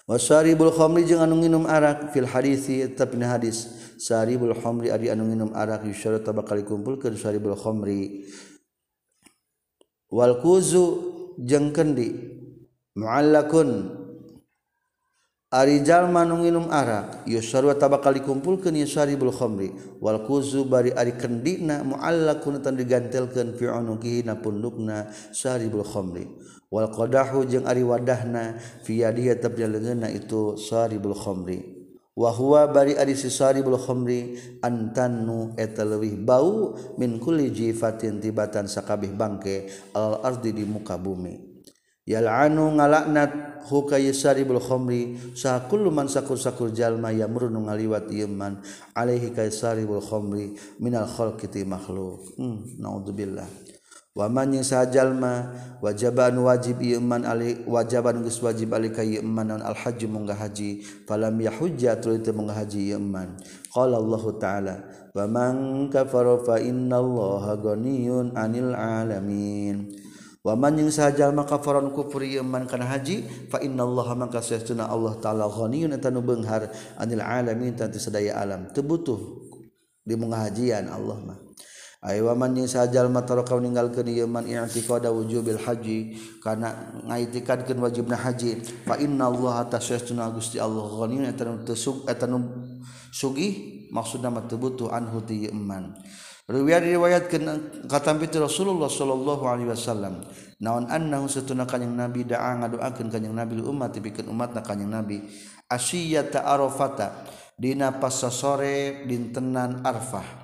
Wasaribul khamri jeung anu nginum arak fil hadisi tapi hadis. saribul khomri ari anu nginum arak yusyara bakal dikumpulkeun saribul khomri. Wal kuzu jeung kendi. Muallakun. Ari jalma nu nginum arak yusyara bakal dikumpulkeun saribul khomri. Wal kuzu bari ari kendina muallakun tan digantelkeun fi unukihi na pundukna saribul khomri. Wal qadahu jeung ari wadahna fi yadihi tabdal itu saribul khomri. wahwa bari ari sisari bul khamri antannu eta leuwih bau min kulli jifatin tibatan sakabeh bangke al ardi di muka bumi. Yal'anu ngalaknat huka yasari bul khamri sa kullu man sakur sakur jalma yamru nu ngaliwat ieu alaihi kaisari bul khamri minal khalqi ti makhluk. Hmm, naudzubillah. waman yang sajalma wajaban wajib iman ali wajaban geus wajib ali ka iman non al haji munggah haji. Falam yahujja tuluy teu munggah haji iman qala Allah taala wa man kafara fa innallaha ghaniyun anil alamin. Waman yang sajalma kafaron kufri iman kana haji fa innallaha maka sesuna Allah taala ghaniyun eta nu beunghar anil alamin tanta sadaya alam. Teu butuh di munggah hajian Allah mah. Aywaman sajajallma kau i'tiqada wujubil Haji karena ngaitikadkan wajibna haji Fa inna Allah. Gusti Allahgi maksud nama butuh riwayat riwayatkan kata Rasulullah Sallallahu Alaihi Wasallam. Naon annahu satuna kanjing nabi da'a ngadoakeun kanjing nabi umat bikin umatna kanjing nabi. Asyiyata arafata dina pas sore dintenan arfah.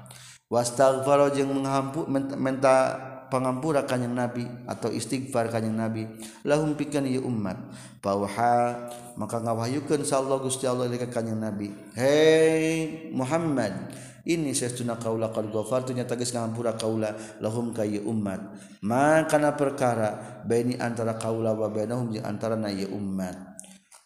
Wastaghfara jeung menghampu minta pangampura kanjing nabi atau istighfar kanjing nabi. Lahum pikeun ieu umat pauha maka ngawahyukeun sallallahu Gusti Allah ka kanjing nabi. Hei Muhammad ini sesuna kaula qad ghafartunya tagis ngampura kaula. Lahum kay umat makana perkara baini antara kaula wa bainahum jeung antara na umat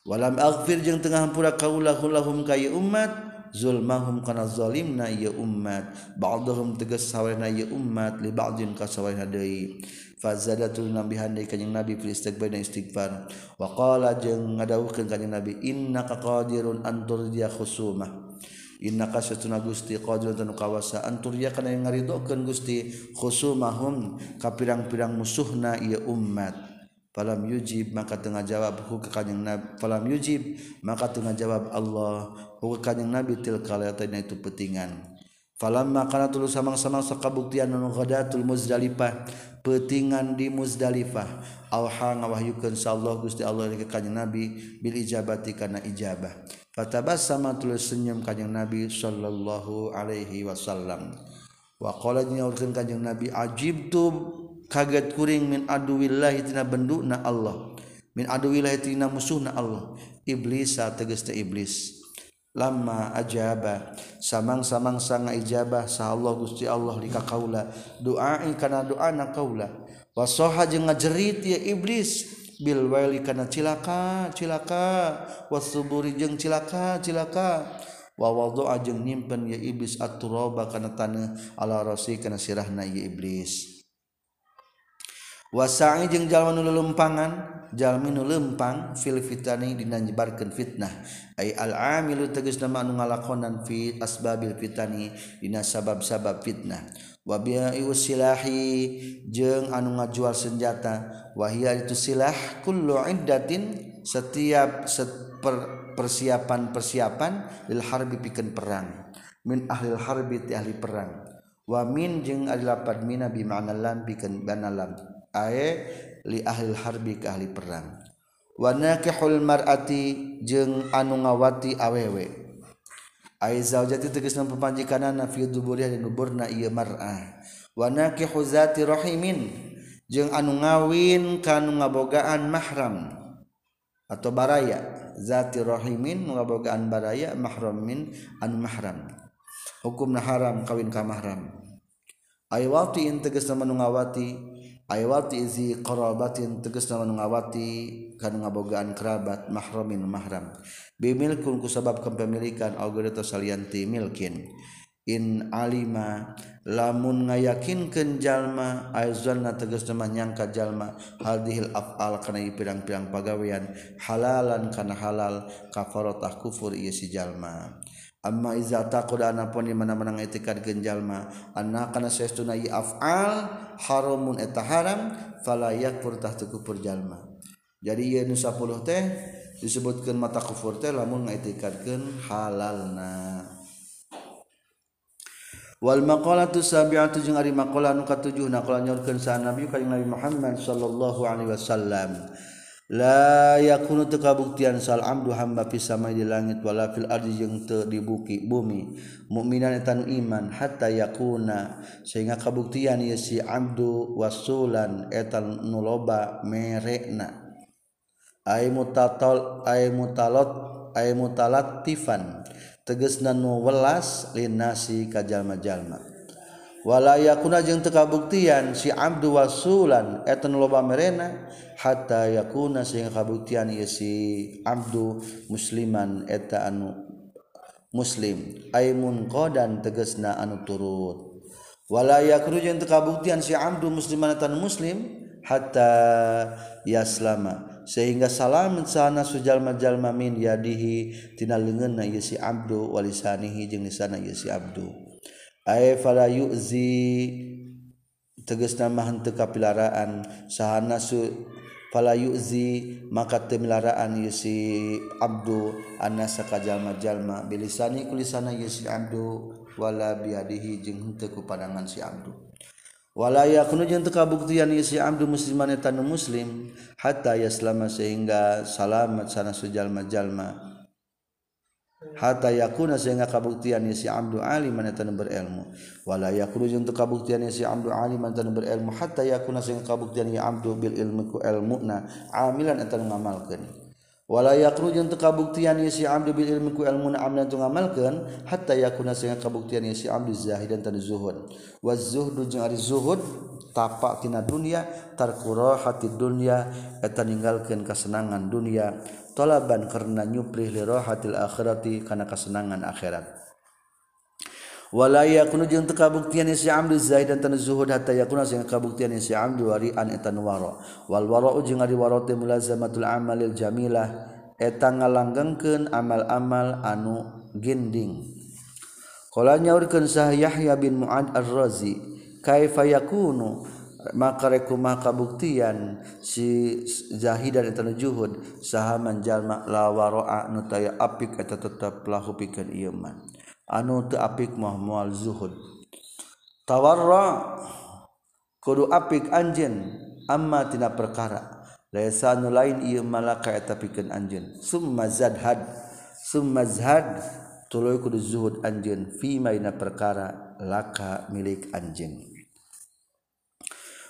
walam aghfir jeung tengah hampura kaula lahum kay umat zulmahum kana zalimna ya ummat. Ba'dhum tegas sawarna ya ummat. Li ba'din ka sawarna deui. Fazadatul nabi handai kanjing nabi fil istighfar dan istighfar wa qala jeung ngadawuhkeun kanjing nabi innaka qadirun an turdiya khusumah. Innaka satuna gusti qadirun tanu kawasa antur ya kana ngaridokeun gusti khusumahum ka pirang-pirang musuhna ya ummat. falam yujib maka tengah jawab hu ka kanjing nabi falam yujib maka tengah jawab Allah. Hu ka kanjing nabi til kalatana itu petingan. Falam makana tulu samang-samang sakabuktian nu ghadatul muzdalifah petingan di muzdalifah. Auha ngawahyukeun sallallahu Gusti Allah ka kanjing nabi bil ijabati kana ijabah. Fatabassama tulu senyum kanjing nabi sallallahu alaihi wasallam. Wa qala nya kanjing nabi ajib tu kaget kuring min aduwillahi tina benduna Allah. Min aduwillahi tina musuhna Allah. Iblis tegesta iblis. Lama ajaba samang-samang sanga ijabah sa Allah Gusti Allah di kaula. Doa kana doa na kaula. Wasoha jeung ngajerit ya iblis. Bil waili kana cilaka cilaka. Wasuburi jeung cilaka cilaka. Wa wadu'a jeung nyimpen ya iblis at-turaba kana tanah. Ala rasi kana sirahna ya iblis. wasai jeung jalma nu lelempangan jalmi nu lempang fil fitani dina nyebarkeun fitnah. Ai al amilu tegas nama anu ngalakonan fi asbabil fitani dina sabab-sabab fitnah. Wa bi'i silahi jeung anu ngajual senjata wahia itu silah kullu iddatin setiap persiapan-persiapan lil harbi pikeun perang. Min ahli harbi ti ahli perang. Wa min jeung ari lapad mina bi ma'na lam pikeun bana lam. ae li ahli harbi ke ahli perang. Wa nakihul marati jeung anu ngawati awewe. Ai zaujati tegas nama fi duburiha di duburna ieu mar'ah wa nakihu zati rahimin jeung anu ngawin kanu ngabogaan mahram atau baraya. Zati rahimin ngabogaan baraya mahramin anu mahram. Hukumna haram kawin ka mahram. Ay wati tegas nama ngawati Aywati izi qarabatin tegas nama ngawati kana ngabogaan kerabat mahramin mahram. Bimilkun ku sabab kepemilikan augerita salianti milkin. In alima lamun ngayakinkeun jalma aizanna tegas nama nyangka jalma hadhil afal kana pirang-pirang pagawean halalan kana halal kafaratah kufur ieu si jalma. amma iza taqada anapun di mana-mana itikad genjalma anna kana saestuna afal haramun eta haram fala yakfur tahtu kufur jalma jadi ieu nu 10 teh disebutkeun mata kufur teh lamun ngaitikadkeun halalna Wal maqalatu sabi'atu jeung ari maqalah nu katujuh na qala nyorkeun sa Nabi ka Nabi Muhammad sallallahu alaihi wasallam. la yakunu teu kabuktian tekabuktian hamba fi samai di langit walafil ardi jeung teu di buki bumi. Mukminan eta iman hatta yakuna. Sehingga kabuktian ieu si abdu wasulan eta nu loba merekna. Ay mutatal ay mutalot ay mutalattifan. Tegasna nu welas linasi ka jalma-jalma. walayakuna jeung tekabuktian si Abdu wasulan etan loba merena hatta yakuna sehingga kabuktian ieu si Abdu musliman eta anu muslim. Aimun qadan tegesna anu turut. Walayakunu jeung tekabuktian si Abdu musliman etan muslim hatta yaslama. Sehingga salam sana sujalma jalma min yadihi tina leungeunna ieu si Abdu walisanihi jeung lisana ieu si Abdu. yuzi tegasna mah henteu kapilaraan. Sahana su fala yuzi maka temilaraan yusi abdu. Anasa ka jalma bilisani kulisana yusi abdu. Wala biadihi jeung henteu ku padangan si abdu. Wala yakunu jeung teu kabuktian yusi abdu musliman eta muslim. Hatta yaslama sehingga salamat sana sujalma jalma. hatta yakuna sehingga kabuktian si abdu alim mana tan berilmu. Wala yakunu jeung teu kabuktian si abdu alim mana tan berilmu. Hatta yakuna sehingga kabuktian ya abdu bil ilmi ku ilmuna amilan eta ngamalkeun wala yakunu jeung teu kabuktian si abdu bil ilmi ku ilmuna amilan tu ngamalkeun hatta yakuna sehingga kabuktian si abdu zahidan tan zuhud. Wa zuhdu jeung ari zuhud tapak tina dunia tarkura hati dunia eta ninggalkeun kasenangan dunia. tolaban karena li rohatil akhirati karena kesenangan akhirat. Wala yakunu jeung teu kabuktian si amdu Zaid dan tan zuhud hatta yakuna sing kabuktian si amdu wari an etan waro. Wal waro jeung ari waro teh mulazamatul amalil jamilah eta ngalanggengkeun amal-amal anu ginding qala nyaurkeun sah Yahya bin Mu'ad ar-Razi kaifa yakunu maka rekumah kabuktian si zahidan eta juhud sahaman jalma la waraa nu apik eta tetep lahu pikeun ieu anu teu apik mah moal zuhud. Tawarra kudu apik anjeun amma tina perkara. Laisa anu lain ieu malaka eta pikeun anjeun. Summa zadhad summa zahad tuluy kudu zuhud anjeun fi maina perkara laka milik anjeun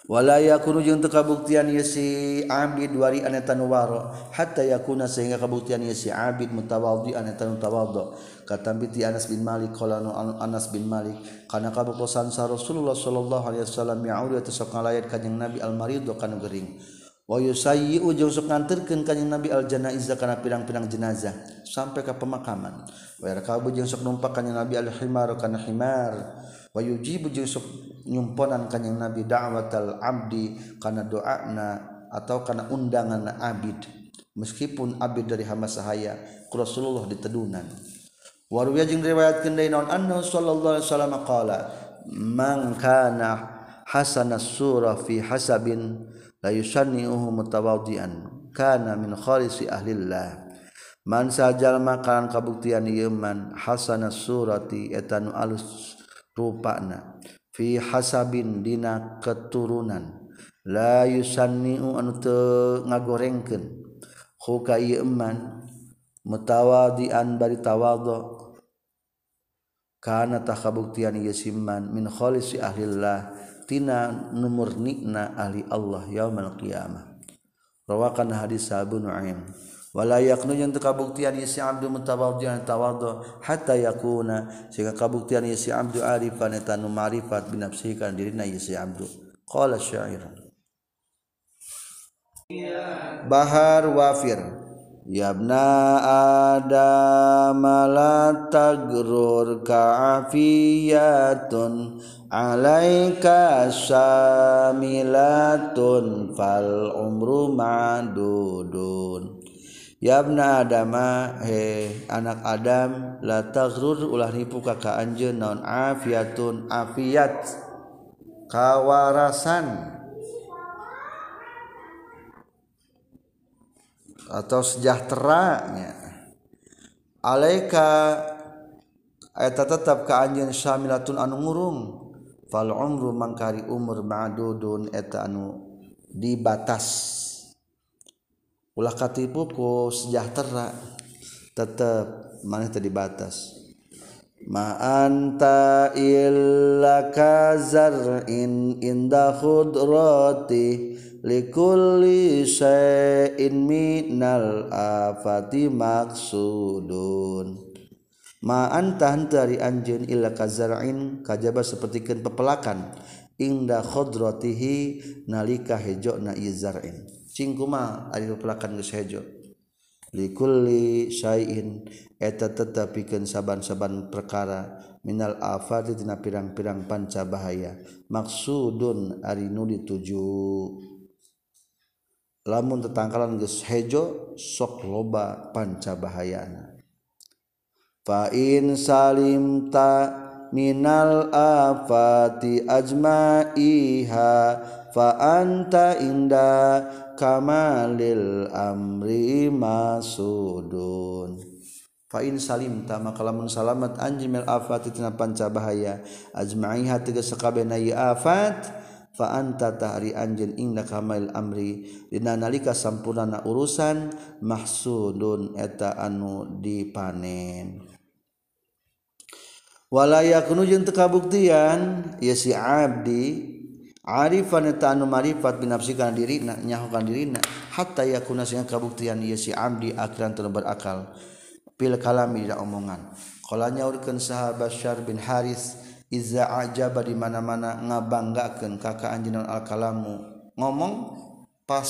walayakunu jeung teu kabuktian ieu si abid wari ane waro hatta yakuna sehingga kabuktian ieu si abid mutawaddi ane tanu tawaddo katam biti Anas bin Malik qala Anas bin Malik kana kabuktosan sa Rasulullah sallallahu alaihi wasallam ya'udu tasok ngalayat kanjing Nabi al marid kana gering. Wa yusayyi ujung sok nganterkeun kanjing Nabi al janaizah kana pirang-pirang jenazah sampai ka pemakaman. Wa yarkabu jeung sok numpak kanjing Nabi al himar kana himar. Wa yujibu jeung sok nyumponan kanyang nabi da'watal abdi kana doana atau kana undangan abid. Meskipun abid dari hamba sahaya ku Rasulullah ditedunan warwiya jeung riwayatkeun deui naon? Annahu sallallahu alaihi wasallam qala man kana hasana surah fi hasabin la yusannihu mutawaddian kana min khalisi ahlillah. Man sajal makanan kabuktian ieu man hasana surati etanu alus rupana fi hasabin dina keturunan. La yusanniu anu teu ngagorengkeun. Huka ieu eman mutawadian bari tawadhu kana takabuktian ieu simman min kholisi ahlillah tina numurnikna ahli Allah yaumal qiyamah. Rawakan hadis Abu Nu'aim. Wala yaknu yang kabuktian si abdu mutawaddian tawaddu hatta yakuna sehingga kabuktian si abdu arifan eta nu ma'rifat binafsihi kana dirina si abdu qala syair bahar wafir yabna adam la tagrur ka'afiyatun alaika samilatun fal umru madudun yabna adama he anak adam la taghrur ulah nipu ka ka anjeun naon? Afiatun afiat kawarasan. Atau sejahteranya. Alaika eta tetap ka anjeun syamilatun anu ngurung. Fal umru mangkari umur ma'dudun eta anu dibatas. Ulah katipu sejahtera tetap mana tadi batas ma anta illa kazar'in inda khudrati likulli syai'in minal afati maksudun ma anta dari anjeun illa kazar'in kajaba sapertikeun pepelakan. Inda khudratihi nalika hejona izar'in cingkuma ari pelakan geus hejo. Likulli syai'in eta tetapikeun saban-saban perkara minal afati tina pirang-pirang panca bahaya maksudun ari nu dituju. Lamun tetangkalan geus hejo sok loba panca bahayana fa in salimta minal afati ajma'iha fa anta inda kamalil amri masudun. Fa'in salim tama kalamun salamat anjimil afat tina panca bahaya. Ajma'iha tiga sekabena afat. Fa anta tahri anjin inna kamalil amri. Dina nalika sampurnana urusan mahsudun eta anu dipanen. Wala yakunu jeung teu kabuktian ya si abdi Arifan anu marifat binafsikan diri nyahukan diri hatta yakuna sehingga kabuktian ieu si abdi akhiran teu berakal pil kalami da omongan. Qala nyaurkeun sahabat Syar bin Haris iza ajaba di mana-mana ngabanggakeun ka anjeun al kalamu ngomong pas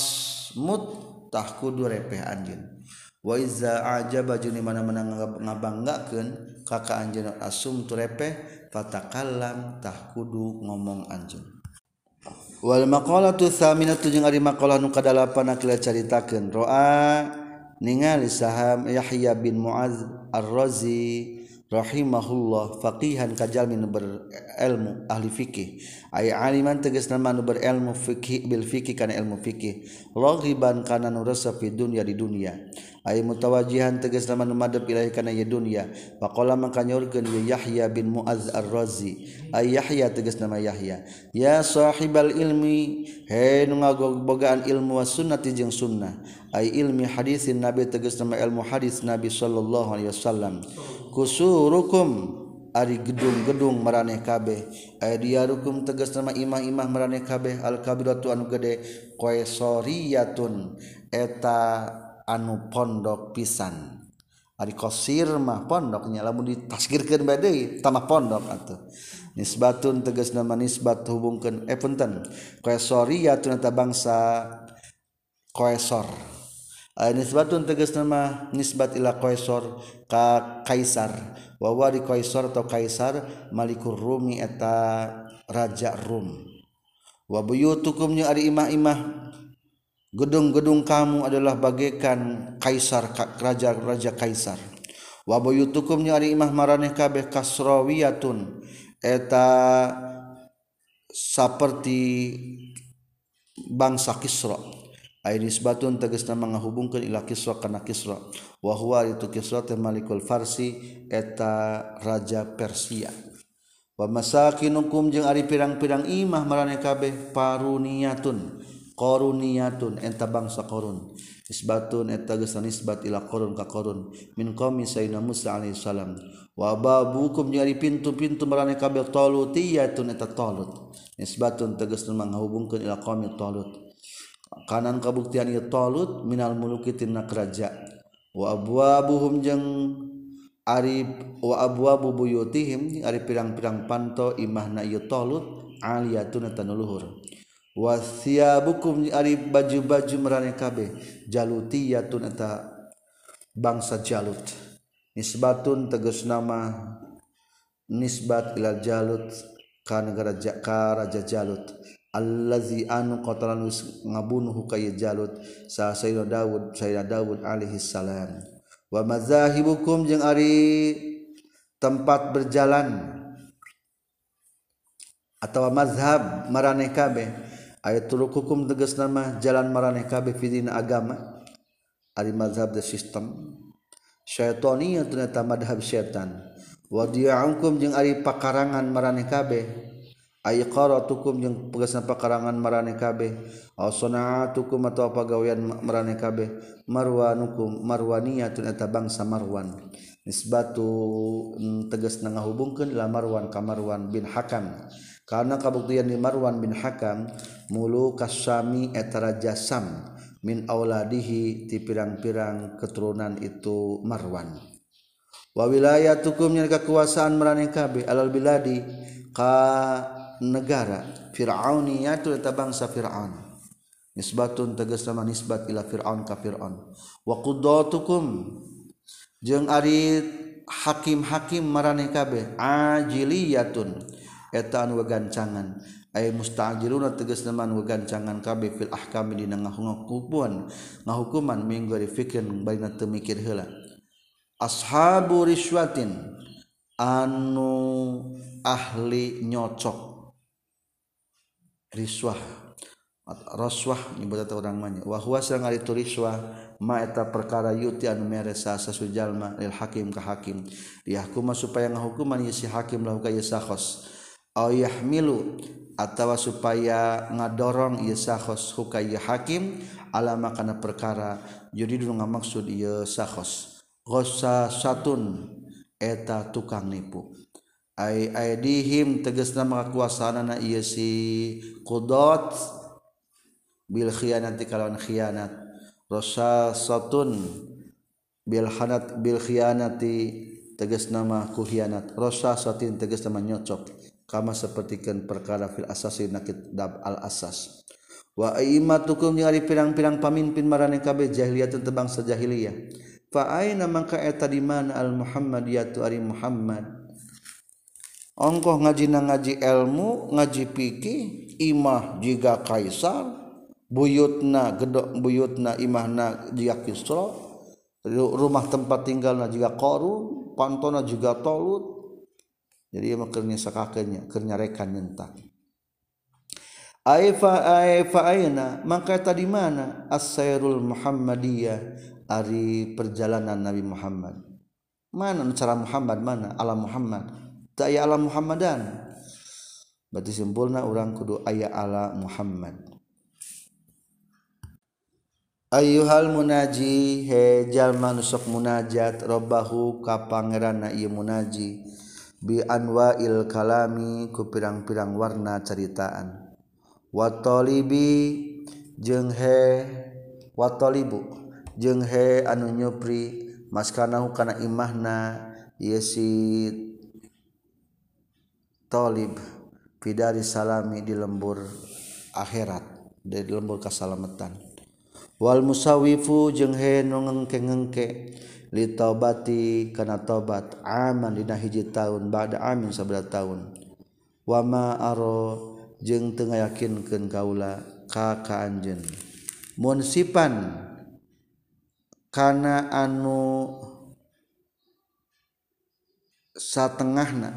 mut tah kudu repeh anjeun. Wa iza ajaba jeung di mana-mana ngabanggakeun ka anjeun asum tu repeh fatakallam tah kudu ngomong anjeun Wal maqalatu tsaminatu jeung ari maqalah nu kadalapan akila caritakeun. Roa ningali saham Yahya bin Muaz Ar-Razi rahimahullah faqihan kajalmi nu berilmu ahli fikih ay aliman tegas nama nu berilmu fikih bil fikih kana ilmu fikih raghiban kana nu rasa fi dunya di dunya. ay mutawajihan tegas nama madep ilahi kana ye dunya faqala maka nyaurkeun ye Yahya bin Muaz Ar-Razi. Ay Yahya tegas nama Yahya. Ya sahibal ilmi he nu ngagobogaan ilmu was sunnati jeung sunnah. Ay ilmi hadisin nabi tegas nama ilmu hadis nabi sallallahu alaihi wasallam. Kusurukum Ari gedung-gedung meraneh kabeh. Aya dia rukum tegas nama imah-imah meraneh kabeh. Al-kabiratu anu gede qaisariyatun. Eta anu pondok pisan. Ari kosir mah pondoknya lamun ditasgirkeun deui tamah pondok atuh. Nisbatun tegas nama nisbat hubungkeun eh punten. Qaesoriyatun eta bangsa qaesor nisbatun tegas nama nisbat ila qaesor ka kaisar. Wa di qaesor atau kaisar malikur rumi eta raja rum. Wa buyutukum ari imah-imah. Gedung-gedung kamu adalah bagaikan kaisar raja-raja kaisar. Wa buyutukum nya ari imah maraneh kabeh kasrawiyatun. Eta seperti bangsa Kisra. Nisbatun tegas nama menghubungkan ila Kisra kana Kisra. Wa huwa itu Kisra teh Malikul Farsi eta raja Persia. Wa masakinukum jeung ari pirang-pirang imah marane kabeh paruniyatun qaruniyatun eta bangsa korun? Isbatun eta geus nisbat ila qarun ka qarun min qawmi sayyidina Musa alaihi salam. Wa babukum nyari pintu-pintu marane kabeh talutiyatun eta talut. Isbatun tegas menghubungkeun ila qawmi talut. Kanan kabuktian ieu talut minal muluki tina keraja. Wa abwabuhum jeung ari wa abwabu buyutihim ari pirang-pirang panto imahna ieu talut aliyatun eta nuluhur wasia bukum ari baju-baju merane kabeh. Jalutiyatun eta bangsa jalut. Nisbatun tegas nama nisbat ila jalut ka negara ka raja jalut. Allazi anu qatalan wis ngabunuh kaya jalut sa sayyidina daud sayyidina daud alaihi salam. Wa mazahibukum jeung ari tempat berjalan atau mazhab maraneh kabeh. ayat turuk hukum tegas nama jalan maraneh kabeh fidina agama ari mazhab the system syaitoni ternyata madhab syaitan. Wadia'ukum jeung ari pakarangan maraneh kabeh. Ay qaratukum jeung pegasna pakarangan maraneh kabeh. Aw sana'atukum atau pagawean maraneh kabeh. Marwanukum marwaniyatun eta bangsa marwan. Nisbatu mm, tegas ngahubungkeun la marwan ka marwan bin hakam. Karena kabuktian di marwan bin hakam mulu kasami etara jasam min auladihi ti pirang-pirang keturunan itu Marwan. Wa wilayah tukumnya kekuasaan meraneh kabeh alal biladi ka negara fir'auniyatu eta bangsa fir'aun. Nisbatun tegas nama nisbat ila fir'aun ka fir'aun. Wa qudatukum jeung ari hakim-hakim maraneh kabeh ajiliyatun eta anu gancangan. Ay musta'jiluna tegas nama anu gancangan kabeh fil ahkam dina ngahukuman ngahukuman minggu ari fikir baina teu mikir heula. Ashabu riswatin anu ahli nyocok. Riswah raswah nyebut eta urang mah wa huwa sareng ari riswah ma eta perkara yuti anu mere sa sujallma lil hakim ka hakim. Dihakuma supaya ngahukuman si hakim lahu ka sakhos yahmilu atau supaya ngadorong ieu sahos hukaya hakim alama kana perkara jadi dulu ngamaksud ieu sahos gosa satun eta tukang nipu. Ai aidihim tegasna makakuasaanana ieu si kudot bil kalau kalawan khianat. Rosa satun bil khianat bil khianati tegas nama kuhianat rosa satin tegas nama nyocok kama sepertikan perkara fil asasi nakidab al asas. Wa aimatukum jeung ari pirang-pirang pamimpin marane kabeh jahiliyah tentang bangsa jahiliyah fa aina mangka eta di mana al muhammadiyatu ari muhammad? Ongkoh nang ngaji ilmu ngaji fikih imah jiga kaisar buyutna gedok buyutna imahna jiga kisra rumah tempat tinggalna jiga qarun pantona jiga tolut jadi emang kernya sakakenya kernya rekan nyentak. Aifa aifa aina maka tadi mana? As-sayrul Muhammadiyah ari perjalanan Nabi Muhammad. Mana cara Muhammad mana? Ala Muhammad. Aya alam Muhammaddan berarti simpulna orang kudu ayah ala Muhammad. Ayu hal munaji hejal manusok munajat robahu ka pangeran na munaji bianwa il kalami ku pirang-pirang warna ceritaan. Watolibi jeung he watolibu jeung he anu nyupri maskanahu kana imahna yesi tolib fidari salami di lembur akhirat dari lembur keselamatan Wal musawifu jeung he nu ngengke-ngengke li taubati kana tobat aman dina hiji tahun ba'da amin sabada tahun. Wa ma aro jeung teu ngayakinkeun kaula ka ka anjeun. Mun sipan kana anu satengahna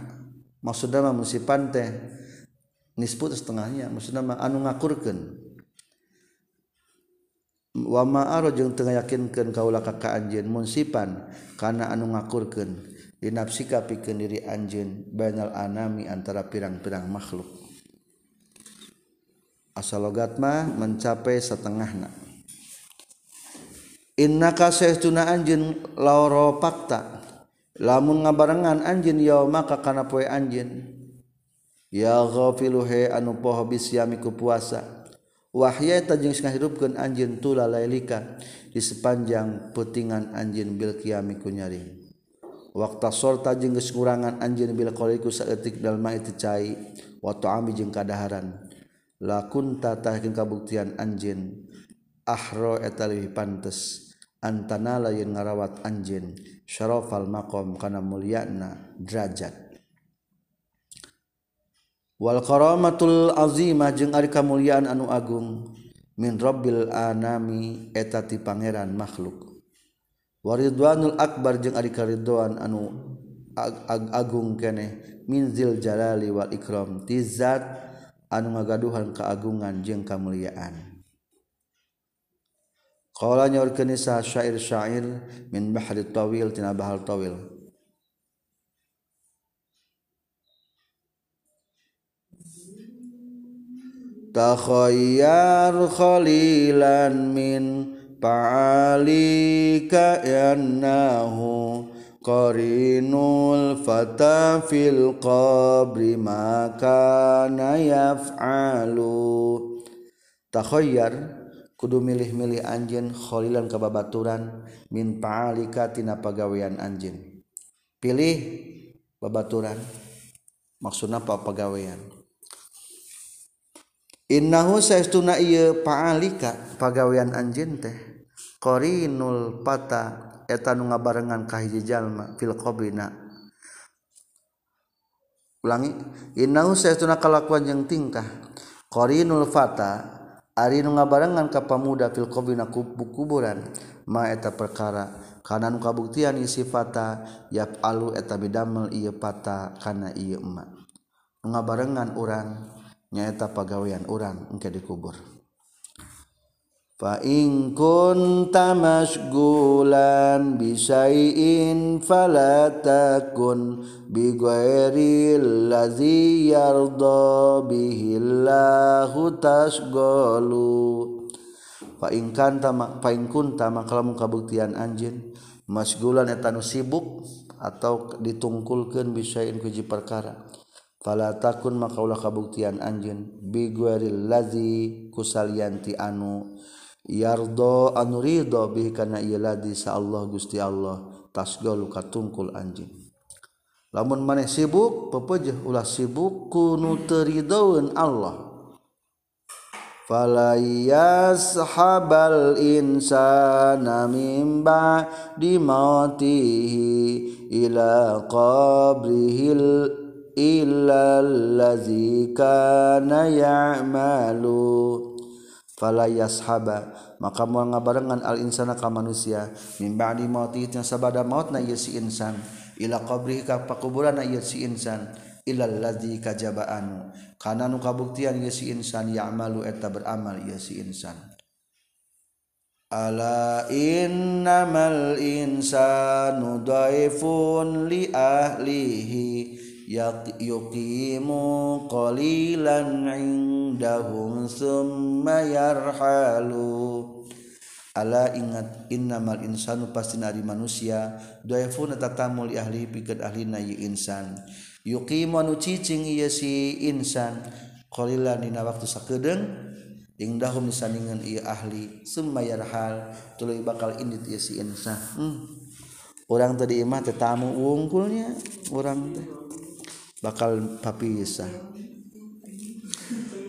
maksudna mah musipan teh nisfu setengahnya maksudna anu ngakurkeun wama aro jeung teu yakinkeun kaula ka ka anjeun munsipan kana anu ngakurkeun dinafsika pikeun diri anjeun bainal anami antara pirang-pirang makhluk. Asal logat mah mencapai setengahna. Innaka saestuna anjeun lauro fakta lamun ngabarengan anjeun yauma ka kana poe anjeun. Ya ghafilu he anu poho bisyami ku puasa. wahya tajeng ngahirupkeun anjeun tula lailika di sepanjang putingan anjeun bil qiyami ku nyaring waktu sorta jeung geus kurangan anjeun bil qaliku saeutik dalma itu cai wa ta'ami jeung kadaharan. La kunta tahkin kabuktian anjeun. Ahro eta leuwih pantes. Antana lain ngarawat anjeun. Syarafal maqam kana mulyana derajat. wal karamatul azimah jeung ari kamuliaan anu agung. Min rabbil anami eta ti pangeran makhluk. Waridwanul akbar jeung ari karidhoan anu ag ag agung keneh min zil jalali wal ikram ti zat anu ngagaduhan keagungan jeung kamuliaan. Qala nyaurkeun sa syair-syair min bahri tawil tina bahal tawil. takhayyar khalilan min fa'alika yannahu qarinul fata fil qabri ma kana yaf'alu. Takhayyar kudu milih-milih anjin khalilan kababaturan min pa'alika tina pagawean anjin pilih babaturan maksudna apa pagawean. Innahu saestuna ieu paalika. Pagawean anjeun teh. Qarinul pata eta nu ngabarengan ka hiji jalma fil qabrina ulangi innahu saestuna kalakuan jeung tingkah. Qarinul fata ari nu ngabarengan ka pamuda fil qabrina kuburan ma eta perkara kana nu kabuktian isi fata yap alu eta bidamel ieu fata kana ieu ema ngabarengan urang nyaeta pagawean orang engke dikubur. Fa in kunta masgulan bisain falatakun bi ghairi allazi yarda bihi Allahu tasgalu fa in kanta fa in kunta makalam kabuktian anjeun masgulan eta nu sibuk atau ditungkulkeun bisain kuji perkara. Fala takun maka ulah kabuktian anjeun. Bi ghairil ladzi kusalyanti anu yardo anu ridho bihi kana ieu ladzi sa Allah Gusti Allah. Tasgalu katungkul anjeun. Lamun maneh sibuk pepejeh ulah sibuk kunu teridoeun Allah. Fala yashabal insana mimba di mautihi ila qabrihil illa الذي كان يعمل fala yashaba maka moal ngabarengan al insana ka manusia min ba'di mautih yang sabada mautna ieu si insan. Ila qabri ka pakuburan ieu si insan. Ila ladzi kajaba'anu kana nu kabuktian ieu si insan ya'malu eta beramal ieu si insan. Ala innamal insanu dhaifun li ahlihi. Yuqimu qalilan indahum summa yarhalu. Ala ingat innamal insanu pasti nari manusia. Dhaifun tatamu li ahli pikeun ahlina ieu insan. Yuqimu anu cicing ieu si insan. Qalilan dina waktu sakedeung indahum disandingan ieu ahli. Summa yarhal tuluy bakal indit ieu si insan. Hmm. orang tadi imah tetamu wungkulnya orang teh bakal papisah.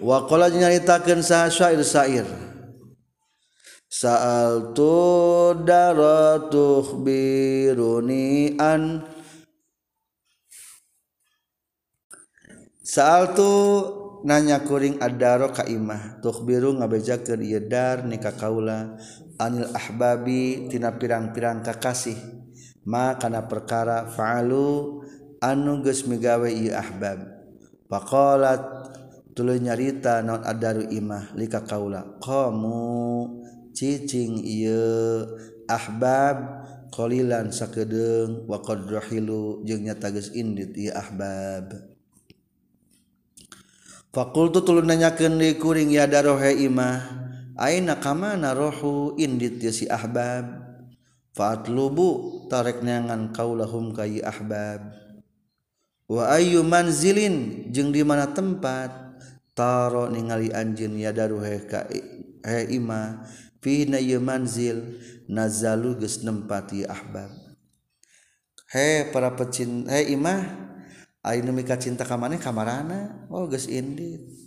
Wa qala nyaritakeun sah syair syair saal tu daratuh birunian saal tu nanya kuring adaro kaimah tuh biru ngabejakeun ieu dar nikah kaula. Anil ahbabi tina pirang-pirang kakasih ma kana perkara fa'alu anu geus migawe ieu ahbab. Faqalat tuluy nyarita naon adaru imah lika kaula qamu cicing ieu ahbab qalilan sakedeung wa qad rahilu jeung nyata geus indit ieu ahbab. Fakultu tulun nanyakeun di kuring ya darohe imah aina kamana rohu? Indit ya si ahbab. Fatlubu tarek neangan kaulahum kayi ahbab. wa ayyu manzilin jeung di mana tempat? Taro ningali anjin yadaru heka heima fina manzil nazalu geus nempati ahbab he para pecin he imah ari nu mika cinta ka maneh kamarana oh geus indit.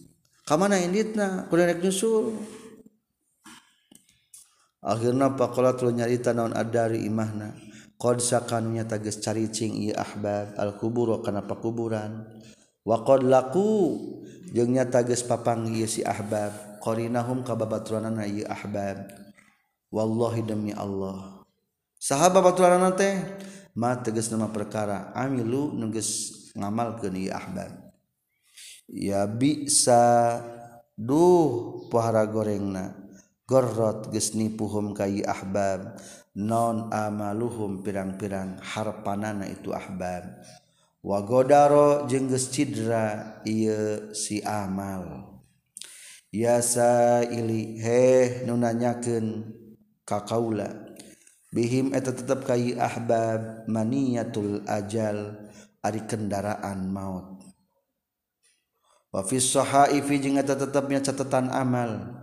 Ka mana inditna? Kudu rek nyusul. Akhirna pakola tuluy nyarita naon adari imahna. qadsakannya tages caricing ahbab al-kubur kana pakuburan. Wa qad laku jeung nyata geus papanggi si ahbab. Qarinahum ka babaturanana ieu ahbab. Wallahi demi Allah. Sahabat babaturanana teh? Ma tegas nama perkara amilu nungges ngamalkeun ieu ahbab. Ya bisa duh pohara gorengna. Gorrot geus nipuhum ka ieu ahbab. non amaluhum pirang-pirang harpanana itu ahbab. Wa godaro jengges cidra iya si amal. Yasa ili heh nunanyakeun ka kaula. Bihim eta tetep kai ahbab maniyatul ajal ari kendaraan maut. Wa fis sahaifi jeung eta tetepnya catatan amal.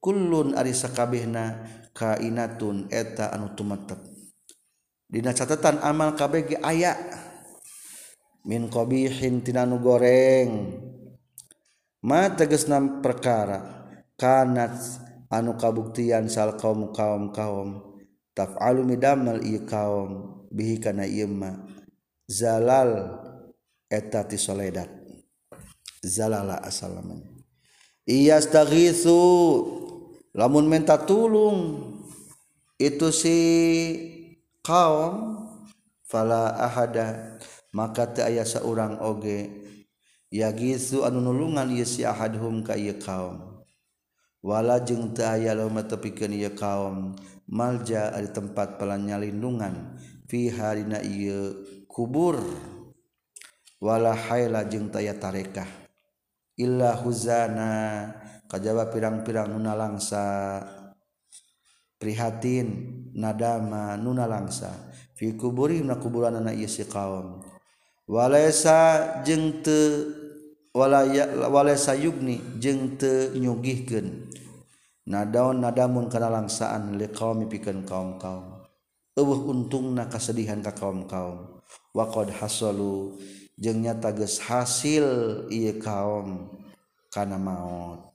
Kullun ari sakabehna kainatun eta anu tumetep. Dina catatan amal KBG aya. Min qabihin tinanu goreng. Ma tegesna perkara. Kanat anu kabuktian sal kaum kaum kaum. Taf'alu midamel ieu kaum. Bihi kana ieu zalal eta ti soledat. Zalala asalamana iyastaghitsu lamun minta tulung itu si kaum fala ahada maka teu aya saurang oge yagizu anu nulungan ieu si ahadhum ka ieu kaum. Wala jeung teu aya lamun tepikeun ieu kaum malja ari tempat pelanyalindungan fi harina ieu kubur. Wala haila jeung taya tarekah. Illa huzana. kajjaba pirang-pirang nuna langsa prihatin nadama nuna langsa fi kuburi na kuburan anak si kaum. Walesa jeng te walaya walesa yugni jeng te nyugihkeun. Nadaon nadamun kana langsaan liqaumi pikeun kaum-kaum. Eueuh untungna kasedihan ka kaum-kaum. Wa qad hasalu jeung nyata geus hasil ieu kaum kana maut.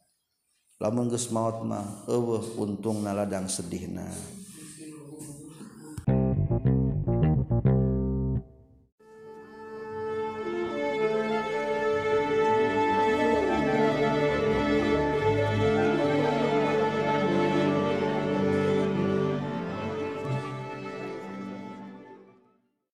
lamun geus maot mah eueuh untung naladang sedihna.